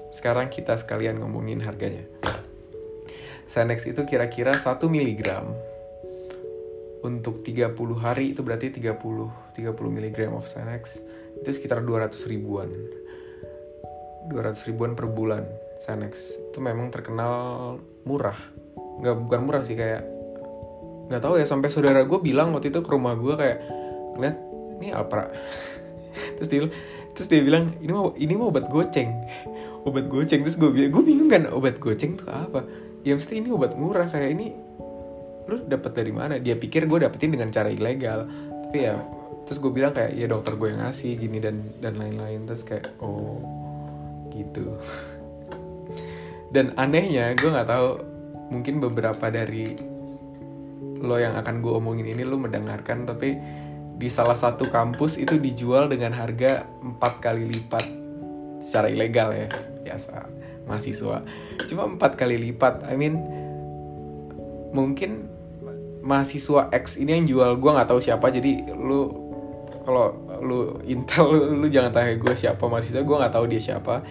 Sekarang kita sekalian ngomongin harganya. Sanex itu kira-kira 1 miligram. Untuk 30 hari itu berarti 30 30 mg of Xanax itu sekitar 200 ribuan. 200 ribuan per bulan Xanax. Itu memang terkenal murah. Nggak bukan murah sih kayak nggak tahu ya sampai saudara gue bilang waktu itu ke rumah gue kayak ngeliat ini Alpra. Terus dia terus dia bilang ini mau ini mau obat goceng. Obat goceng terus gue bilang gue bingung kan obat goceng tuh apa? Ya mesti ini obat murah kayak ini lu dapat dari mana? Dia pikir gue dapetin dengan cara ilegal. Tapi ya terus gue bilang kayak ya dokter gue yang ngasih gini dan dan lain-lain. Terus kayak oh gitu. Dan anehnya gue nggak tahu mungkin beberapa dari lo yang akan gue omongin ini lo mendengarkan tapi di salah satu kampus itu dijual dengan harga empat kali lipat. Secara ilegal ya biasa mahasiswa. Cuma empat kali lipat I mean mungkin mahasiswa X ini yang jual gue nggak tahu siapa jadi lu kalau lu intel lu, lu jangan tanya gue siapa mahasiswa gue nggak tahu dia siapa.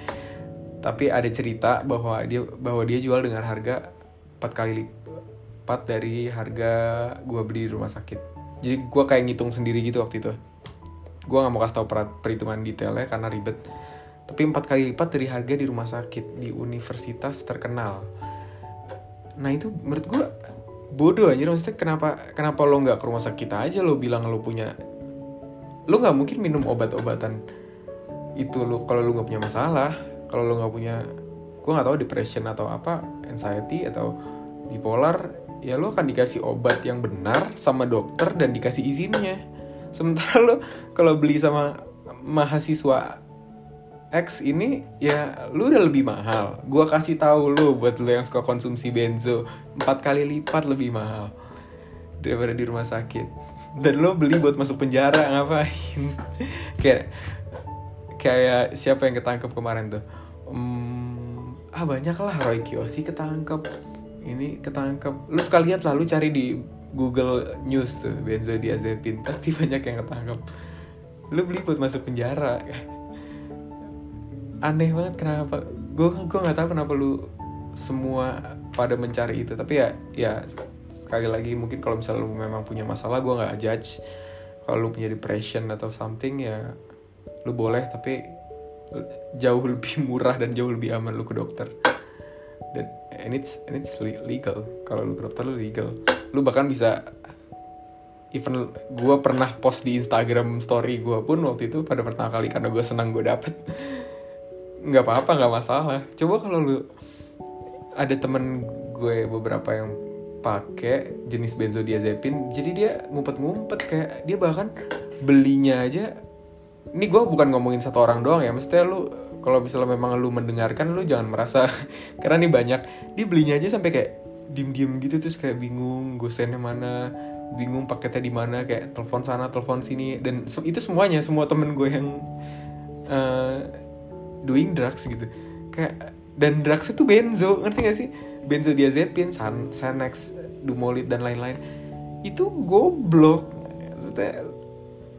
Tapi ada cerita bahwa dia bahwa dia jual dengan harga empat kali lipat dari harga gue beli di rumah sakit. Jadi gue kayak ngitung sendiri gitu waktu itu. Gue nggak mau kasih tahu perhitungan detailnya karena ribet. Tapi empat kali lipat dari harga di rumah sakit di universitas terkenal. Nah itu menurut gue bodoh aja maksudnya kenapa kenapa lo nggak ke rumah sakit aja? Lo bilang lo punya lu nggak mungkin minum obat-obatan itu lu kalau lu nggak punya masalah kalau lu nggak punya gue nggak tahu depression atau apa anxiety atau bipolar ya lu akan dikasih obat yang benar sama dokter dan dikasih izinnya. Sementara lu kalau beli sama mahasiswa X ini ya lu udah lebih mahal. Gue kasih tahu lu buat lu yang suka konsumsi benzo empat kali lipat lebih mahal daripada di rumah sakit dan lo beli buat masuk penjara ngapain? Kayak kayak siapa yang ketangkep kemarin tuh? Um, ah banyak lah Roy Kiyoshi ketangkep ini ketangkep. Lu sekali lihat lah lu cari di Google News tuh benzodiazepin pasti banyak yang ketangkep. Lu beli buat masuk penjara. Aneh banget kenapa gue gue nggak tahu kenapa lu semua pada mencari itu tapi ya ya sekali lagi mungkin kalau misalnya lu memang punya masalah gue nggak judge. Kalau lu punya depression atau something ya lu boleh tapi jauh lebih murah dan jauh lebih aman lu ke dokter. Dan and it's and it's legal. Kalau lu ke dokter lu legal. Lu bahkan bisa even gue pernah post di Instagram story gue pun waktu itu pada pertama kali karena gue senang gue dapet. Nggak apa-apa nggak masalah. Coba kalau lu ada temen gue beberapa yang pakai jenis benzodiazepin jadi dia ngumpet-ngumpet kayak dia bahkan belinya aja. Ini gue bukan ngomongin satu orang doang ya maksudnya lu kalau misalnya memang lu mendengarkan lu jangan merasa karena nih banyak. Dia belinya aja sampai kayak diem diem gitu terus kayak bingung gosennya mana bingung paketnya di mana kayak telepon sana telepon sini dan itu semuanya semua temen gue yang uh, doing drugs gitu. Kayak dan drugs itu benzo ngerti gak sih benzodiazepin san Xanax Dumolit dan lain-lain itu goblok. Maksudnya,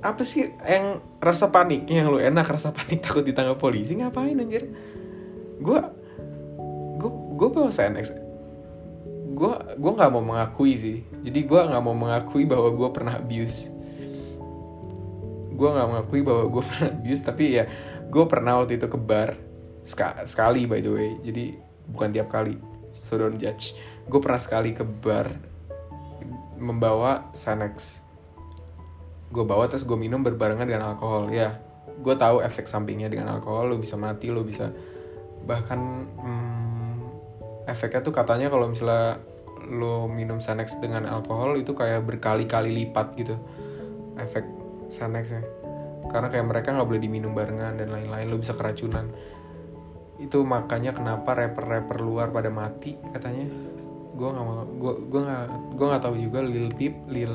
apa sih yang rasa panik? Yang lu enak rasa panik takut ditangkap polisi? Ngapain anjir? Gue gue gue bawa Xanax gue gue nggak mau mengakui sih. Jadi gue nggak mau mengakui bahwa gue pernah abuse. Gue nggak mengakui bahwa gue pernah abuse tapi ya gue pernah waktu itu ke bar sekali by the way. Jadi bukan tiap kali so don't judge. Gue pernah sekali ke bar membawa Xanax. Gue bawa terus gue minum berbarengan dengan alkohol. Ya gue tahu efek sampingnya dengan alkohol. Lo bisa mati lo bisa bahkan hmm, efeknya tuh katanya kalau misalnya lo minum Xanax dengan alkohol itu kayak berkali-kali lipat gitu efek Xanaxnya. Karena kayak mereka nggak boleh diminum barengan dan lain-lain lo bisa keracunan itu makanya kenapa rapper-rapper luar pada mati katanya. Gue nggak mau gue gue nggak gue nggak tahu juga Lil Peep Lil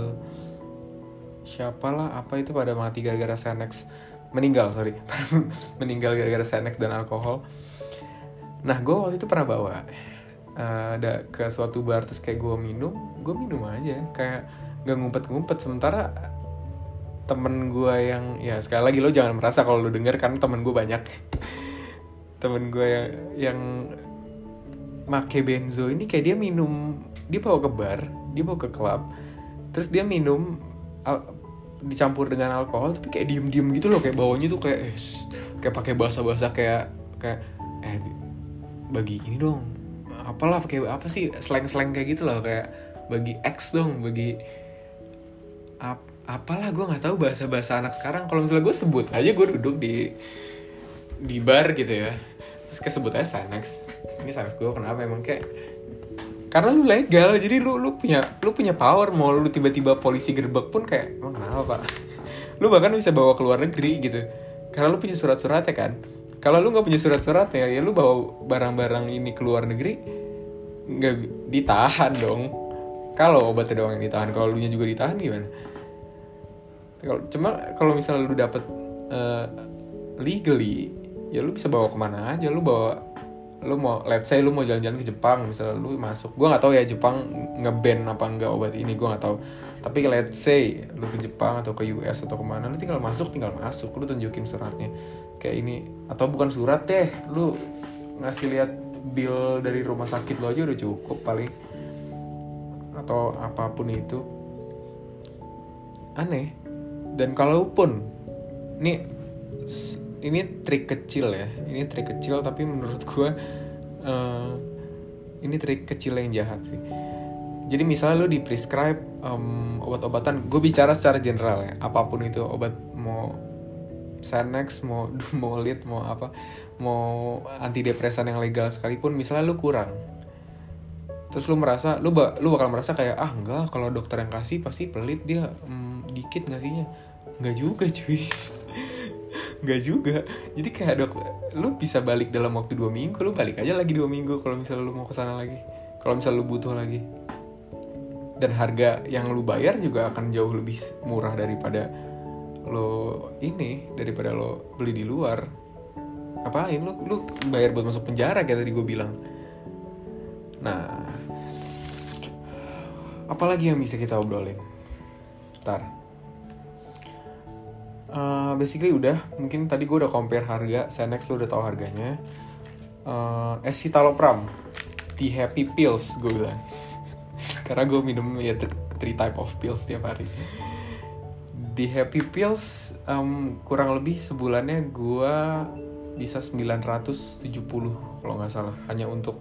siapa lah apa itu pada mati gara-gara Xanax. Meninggal sorry. Meninggal gara-gara Xanax dan alkohol. Nah gue waktu itu pernah bawa uh, ada ke suatu bar terus kayak gue minum gue minum aja. Kayak gak ngumpet-ngumpet. Sementara temen gue yang ya sekali lagi lo jangan merasa kalau lo denger kan temen gue banyak temen gue yang yang make benzo ini kayak dia minum dia bawa ke bar dia bawa ke klub terus dia minum al, dicampur dengan alkohol tapi kayak diem diem gitu loh kayak bawanya tuh kayak eh, kayak pakai bahasa bahasa kayak kayak eh bagi ini dong apalah pakai apa sih slang slang kayak gitu loh kayak bagi X dong bagi ap, apalah gue nggak tahu bahasa bahasa anak sekarang. Kalau misalnya gue sebut aja gue duduk di di bar gitu ya terus kayak sebut aja Xanax ini Xanax gue kenapa emang kayak karena lu legal jadi lu lu punya lu punya power. Mau lu tiba-tiba polisi gerbek pun kayak emang kenapa pak? Lu bahkan bisa bawa ke luar negeri gitu. Karena lu punya surat-suratnya kan? Kalau lu nggak punya surat-suratnya ya lu bawa barang-barang ini ke luar negeri nggak ditahan dong. Kalau obatnya doang yang ditahan kalau lu nya juga ditahan gimana? Kalau cuma kalau misalnya lu dapet uh, legally ya lu bisa bawa ke mana aja lu bawa lu mau let's say lu mau jalan-jalan ke Jepang misalnya lu masuk gue nggak tahu ya Jepang ngeban apa enggak obat ini gue nggak tahu. Tapi let's say lu ke Jepang atau ke US atau ke mana lu tinggal masuk tinggal masuk lu tunjukin suratnya. Kayak ini atau bukan surat deh lu ngasih lihat bill dari rumah sakit lo aja udah cukup paling. Atau apa pun itu. Aneh. Dan kalaupun nih ini trik kecil ya. Ini trik kecil tapi menurut gue uh, ini trik kecil yang jahat sih. Jadi misalnya lo di prescribe um, obat-obatan gue bicara secara general ya. Apa pun itu obat mau Xanax mau Dumolit mau apa mau antidepresan yang legal sekalipun misalnya lo kurang. Terus lu merasa lu ba lu bakal merasa kayak ah enggak kalau dokter yang kasih pasti pelit dia um, dikit ngasihnya. Enggak juga cuy Gak juga. Jadi kayak dok lu bisa balik dalam waktu dua minggu lu balik aja lagi dua minggu kalau misalnya lu mau ke sana lagi. Kalau misalnya lu butuh lagi. Dan harga yang lu bayar juga akan jauh lebih murah daripada lo ini daripada lo beli di luar. Apain? Lu lu bayar buat masuk penjara kayak tadi gue bilang. Nah apalagi yang bisa kita obrolin? Ntar uh, basically udah mungkin tadi gue udah compare harga Senex lo udah tahu harganya. Uh, escitalopram the happy pills gue bilang. Karena gue minum ya three type of pills tiap hari. Di happy pills um, kurang lebih sebulannya gue bisa 970 kalau nggak salah hanya untuk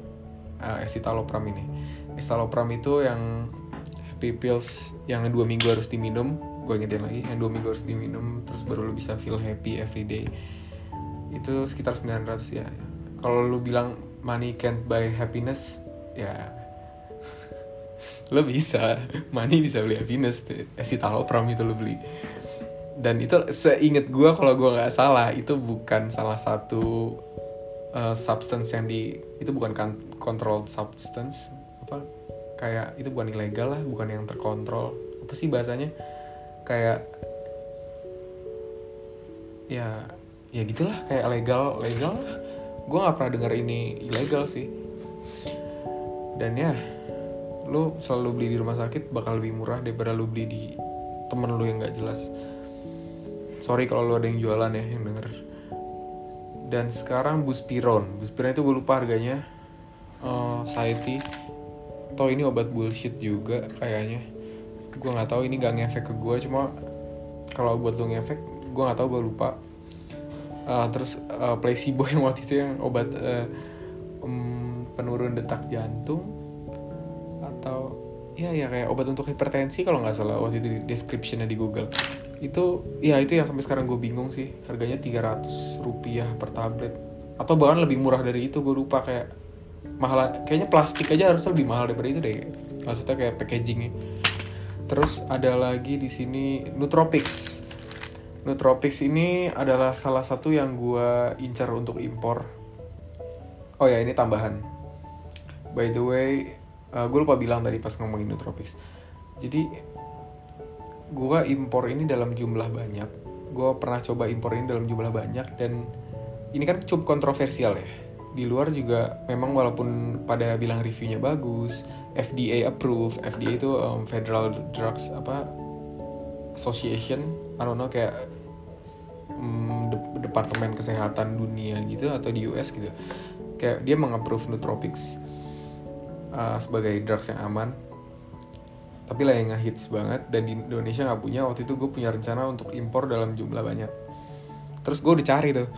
uh, escitalopram ini. Escitalopram itu yang happy pills yang dua minggu harus diminum gue ingetin lagi yang dua minggu harus diminum terus baru lo bisa feel happy every day. Itu sekitar 900 ya. Kalau lu bilang money can't buy happiness ya lo bisa. Money bisa beli happiness si pram itu lo beli. Dan itu seinget gue kalau gue nggak salah itu bukan salah satu uh, substance yang di itu bukan kan controlled substance apa kayak itu bukan ilegal lah bukan yang terkontrol. Apa sih bahasanya kayak ya ya gitulah kayak legal legal. Gue nggak pernah dengar ini ilegal sih. Dan ya lu selalu beli di rumah sakit bakal lebih murah daripada lu beli di temen lu yang nggak jelas. Sorry kalau lu ada yang jualan ya yang denger. Dan sekarang buspiron. Buspiron itu gue lupa harganya. Uh, Society toh ini obat bullshit juga kayaknya gue nggak tahu ini gak ngefek ke gue cuma kalau buat lu ngefek gue nggak tahu gue lupa. Uh, terus uh, placebo yang waktu itu yang obat uh, um, penurun detak jantung atau ya ya kayak obat untuk hipertensi kalau nggak salah waktu itu di descriptionnya di Google. Itu ya itu yang sampai sekarang gue bingung sih harganya 300 rupiah per tablet. Atau bahkan lebih murah dari itu gue lupa kayak mahal kayaknya plastik aja harus lebih mahal daripada itu deh. Maksudnya kayak packagingnya terus ada lagi di sini Nootropics. Nootropics ini adalah salah satu yang gue incar untuk impor. Oh ya ini tambahan. By the way uh, gue lupa bilang tadi pas ngomongin Nootropics. Jadi gue impor ini dalam jumlah banyak. Gue pernah coba impor ini dalam jumlah banyak dan ini kan cukup kontroversial ya. Di luar juga memang walaupun pada bilang reviewnya bagus FDA approve. FDA itu um, Federal Drugs apa Association. I don't know kayak um, de departemen kesehatan dunia gitu atau di US gitu. Kayak dia mengapprove nootropics uh, sebagai drugs yang aman. Tapi lah yang ngehits banget dan di Indonesia nggak punya. Waktu itu gue punya rencana untuk impor dalam jumlah banyak. Terus gue udah cari tuh.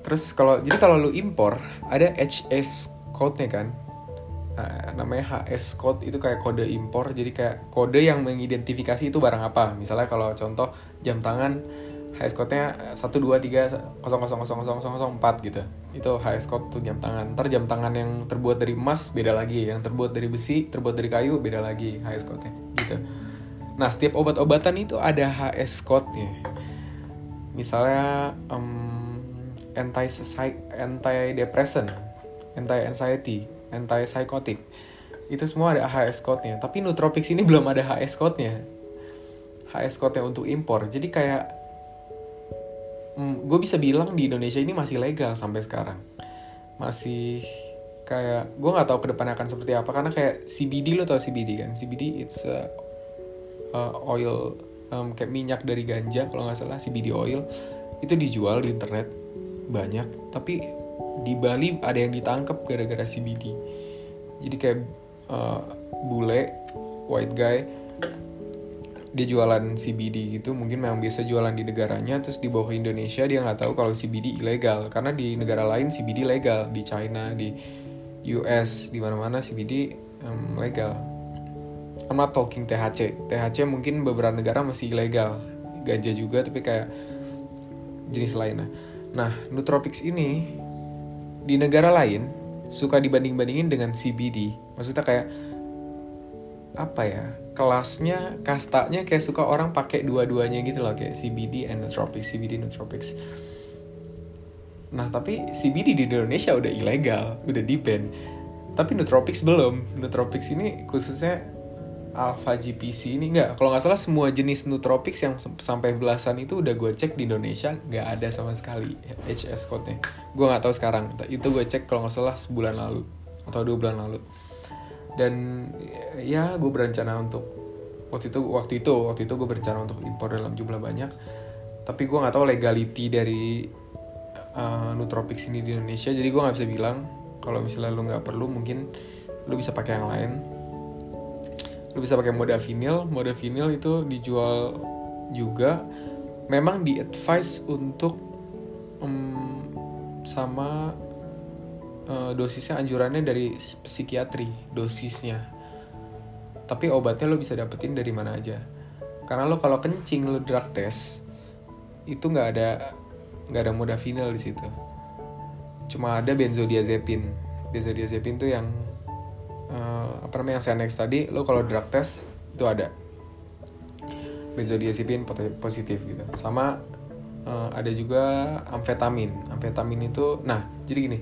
Terus kalau jadi kalau lu impor ada HS code-nya kan namanya HS code itu kayak kode impor jadi kayak kode yang mengidentifikasi itu barang apa misalnya kalau contoh jam tangan HS code-nya 123000004 gitu. Itu HS code tuh jam tangan. Ntar jam tangan yang terbuat dari emas beda lagi, yang terbuat dari besi, terbuat dari kayu beda lagi HS code-nya gitu. Nah, setiap obat-obatan itu ada HS code-nya. Misalnya um, anti anti depressant, anti anxiety, anti psychotic. Itu semua ada HS code-nya. Tapi Nootropics ini belum ada HS code-nya. HS code-nya untuk impor. Jadi kayak hmm, gue bisa bilang di Indonesia ini masih legal sampai sekarang masih kayak gue nggak tahu ke depannya akan seperti apa karena kayak CBD lo tau CBD kan CBD it's a, uh, oil um, kayak minyak dari ganja kalau nggak salah CBD oil itu dijual di internet banyak tapi di Bali ada yang ditangkap gara-gara CBD jadi kayak uh, bule white guy dia jualan CBD gitu. Mungkin memang biasa jualan di negaranya terus dibawa ke Indonesia dia nggak tahu kalau CBD ilegal. Karena di negara lain CBD legal di China di US di mana-mana CBD um, legal. I'm not talking THC THC mungkin beberapa negara masih ilegal ganja juga tapi kayak jenis lainnya. Nah nootropics ini di negara lain suka dibanding-bandingin dengan CBD maksudnya kayak apa ya kelasnya kastanya kayak suka orang pakai dua-duanya gitu loh kayak CBD and nootropics CBD nootropics. Nah tapi CBD di Indonesia udah ilegal udah di ban. Tapi nootropics belum. Nootropics ini khususnya alpha GPC ini nggak? Kalau nggak salah semua jenis nootropics yang sampai belasan itu udah gue cek di Indonesia nggak ada sama sekali HS code-nya. Gue nggak tahu sekarang. Itu gue cek kalau nggak salah sebulan lalu atau dua bulan lalu. Dan ya gue berencana untuk waktu itu waktu itu waktu itu gue berencana untuk impor dalam jumlah banyak. Tapi gue nggak tahu legality dari uh, nootropics ini di Indonesia. Jadi gue nggak bisa bilang. Kalau misalnya lu nggak perlu mungkin lu bisa pakai yang lain lu bisa pakai modafinil modafinil itu dijual juga. Memang di advice untuk um, sama uh, dosisnya anjurannya dari psikiatri dosisnya. Tapi obatnya lo bisa dapetin dari mana aja. Karena lo kalau kencing lo drug test itu nggak ada nggak ada modafinil di situ. Cuma ada benzodiazepin. Benzodiazepin tuh yang uh, apa namanya yang saya next tadi lo kalau drug test itu ada. Benzodiazepin positif gitu. Sama uh, ada juga amfetamin. Amfetamin itu nah jadi gini.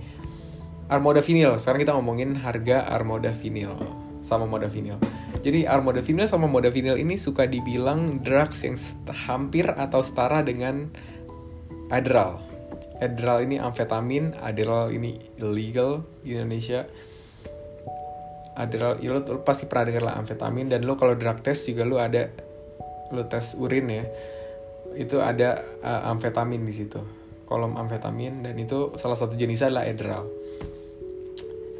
Armodafinil sekarang kita ngomongin harga armodafinil sama modafinil. Jadi armodafinil sama modafinil ini suka dibilang drugs yang hampir atau setara dengan Adderall. Adderall ini amfetamin Adderall ini illegal di Indonesia Adderall ya lo, pasti pernah dengar lah amfetamin. Dan lo kalau drug test juga lo ada lo tes urin ya. Itu ada uh, amfetamin di situ. Kolom amfetamin dan itu salah satu jenisnya adalah Adderall.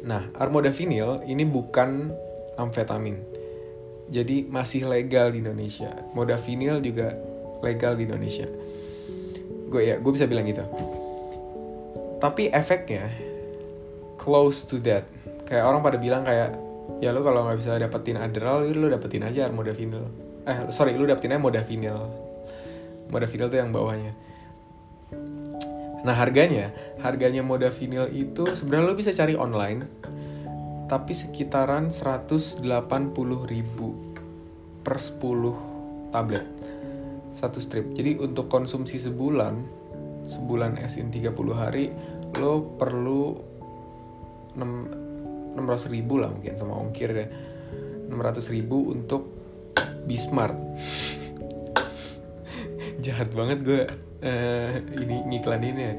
Nah armodafinil ini bukan amfetamin. Jadi masih legal di Indonesia. Modafinil juga legal di Indonesia. Gue ya gue bisa bilang gitu. Tapi efeknya close to that. Kayak orang pada bilang kayak ya lo kalau nggak bisa dapetin Adderall lo dapetin aja armodafinil. Eh sorry lo dapetin aja modafinil. Modafinil tuh yang bawahnya. Nah harganya harganya modafinil itu sebenarnya lo bisa cari online tapi sekitaran 180 ribu per 10 tablet. Satu strip. Jadi untuk konsumsi sebulan sebulan esin 30 hari lo perlu 6, 600 ribu lah mungkin sama ongkir ya. 600 ribu untuk Bismart jahat banget gue uh, ini ngiklanin ya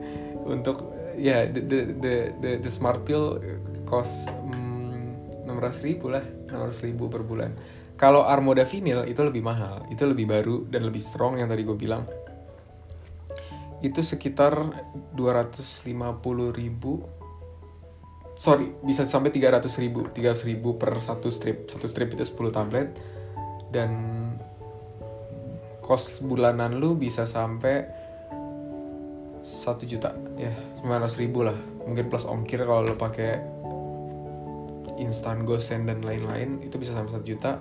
untuk ya the the the the, the smart pill cost um, 600 ribu lah 600 ribu per bulan. Kalau armodafinil itu lebih mahal itu lebih baru dan lebih strong yang tadi gue bilang. Itu sekitar 250 ribu sorry bisa sampai 300 ribu 300 ribu per satu strip satu strip itu 10 tablet. Dan kos bulanan lu bisa sampai satu juta ya 900 ribu lah. Mungkin plus ongkir kalau lu pakai instant gosen dan lain-lain itu bisa sampai satu juta.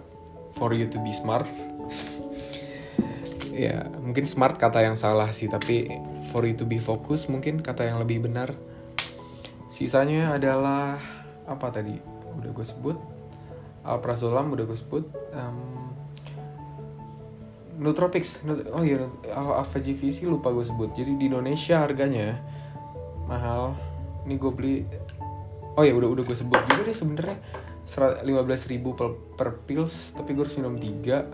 For you to be smart. Ya mungkin smart kata yang salah sih tapi for you to be focus mungkin kata yang lebih benar sisanya adalah apa tadi udah gue sebut? Alprazolam udah gue sebut um, Nootropics. Oh iya Alpha GVC lupa gue sebut. Jadi di Indonesia harganya mahal. Ini gue beli oh ya udah udah gue sebut juga deh sebenarnya. 15 ribu per, per pills tapi gue harus minum tiga.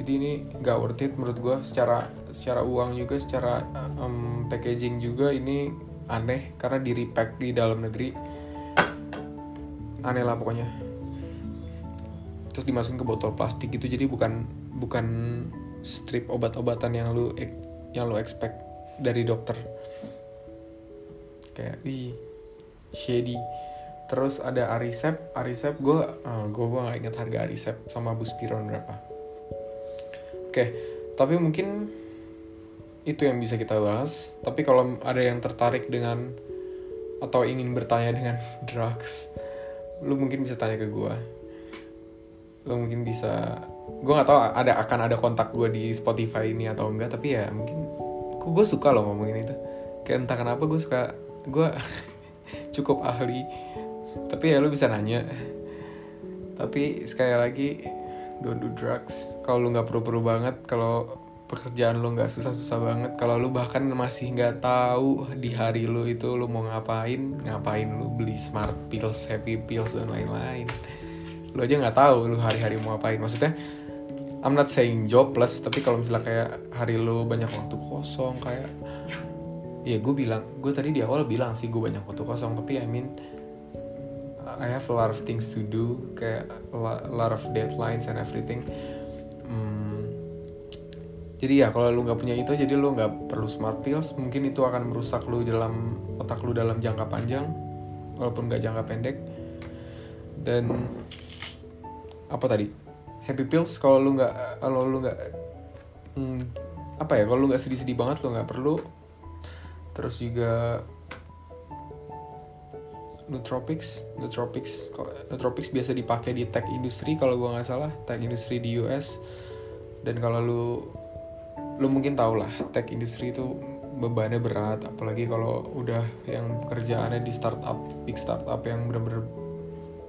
Jadi ini gak worth it menurut gue secara secara uang juga secara um, packaging juga. Ini aneh karena di repack di dalam negeri aneh lah pokoknya. Terus dimasukin ke botol plastik gitu jadi bukan bukan strip obat-obatan yang lu yang lu expect dari dokter. Kayak ih shady. Terus ada Arisep Arisep gue uh, gue gue nggak inget harga Arisep sama Buspiron berapa. Oke tapi mungkin itu yang bisa kita bahas. Tapi kalau ada yang tertarik dengan atau ingin bertanya dengan drugs lu mungkin bisa tanya ke gue lu mungkin bisa gue nggak tahu ada akan ada kontak gue di Spotify ini atau enggak tapi ya mungkin gue suka loh ngomongin itu. Kayak entah kenapa gue suka gue cukup ahli. Tapi ya lu bisa nanya. Tapi sekali lagi don't do drugs. Kalau lu nggak perlu-perlu banget kalau pekerjaan lu nggak susah-susah banget. Kalau lu bahkan masih nggak tahu di hari lu itu lu mau ngapain ngapain lu beli smart pills happy pills dan lain-lain. Lu aja nggak tahu lu hari-hari mau ngapain. Maksudnya I'm not saying jobless tapi kalau misalnya kayak hari lu banyak waktu kosong kayak ya gue bilang gue tadi di awal bilang sih gue banyak waktu kosong tapi I mean I have a lot of things to do kayak a lot of deadlines and everything. Hmm, jadi ya kalau lu nggak punya itu jadi lu nggak perlu smart pills. Mungkin itu akan merusak lu dalam otak lu dalam jangka panjang walaupun nggak jangka pendek. Dan apa tadi? Happy pills kalau lu nggak kalau lu nggak hmm, apa ya? Kalau lu nggak sedih-sedih banget lu nggak perlu. Terus juga nootropics nootropics nootropics biasa dipakai di tech industry kalau gua nggak salah tech industry di US dan kalau lu lu mungkin tau lah tech industry itu bebannya berat apalagi kalau udah yang pekerjaannya di startup big startup yang bener-bener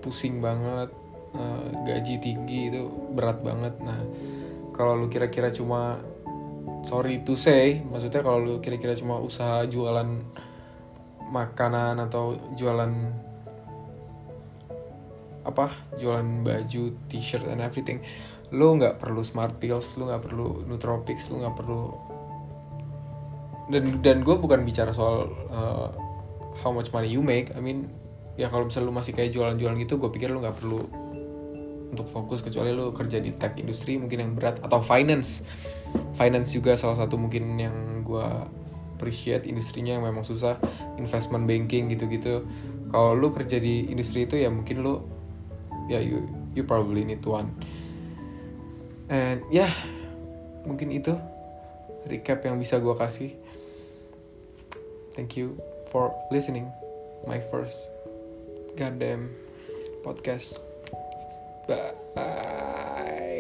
pusing banget uh, gaji tinggi itu berat banget. Nah kalau lu kira-kira cuma sorry to say maksudnya kalau lu kira-kira cuma usaha jualan makanan atau jualan apa jualan baju t-shirt and everything lu nggak perlu smart pills lu nggak perlu nootropics lu nggak perlu dan dan gue bukan bicara soal uh, how much money you make. I mean ya kalau misalnya lu masih kayak jualan-jualan gitu gue pikir lu nggak perlu untuk fokus kecuali lu kerja di tech industri mungkin yang berat atau finance. Finance juga salah satu mungkin yang gue appreciate industrinya yang memang susah investment banking gitu-gitu. Kalau lu kerja di industri itu ya mungkin lu ya you you probably need one and ya yeah, mungkin itu recap yang bisa gue kasih thank you for listening my first goddamn podcast Bye.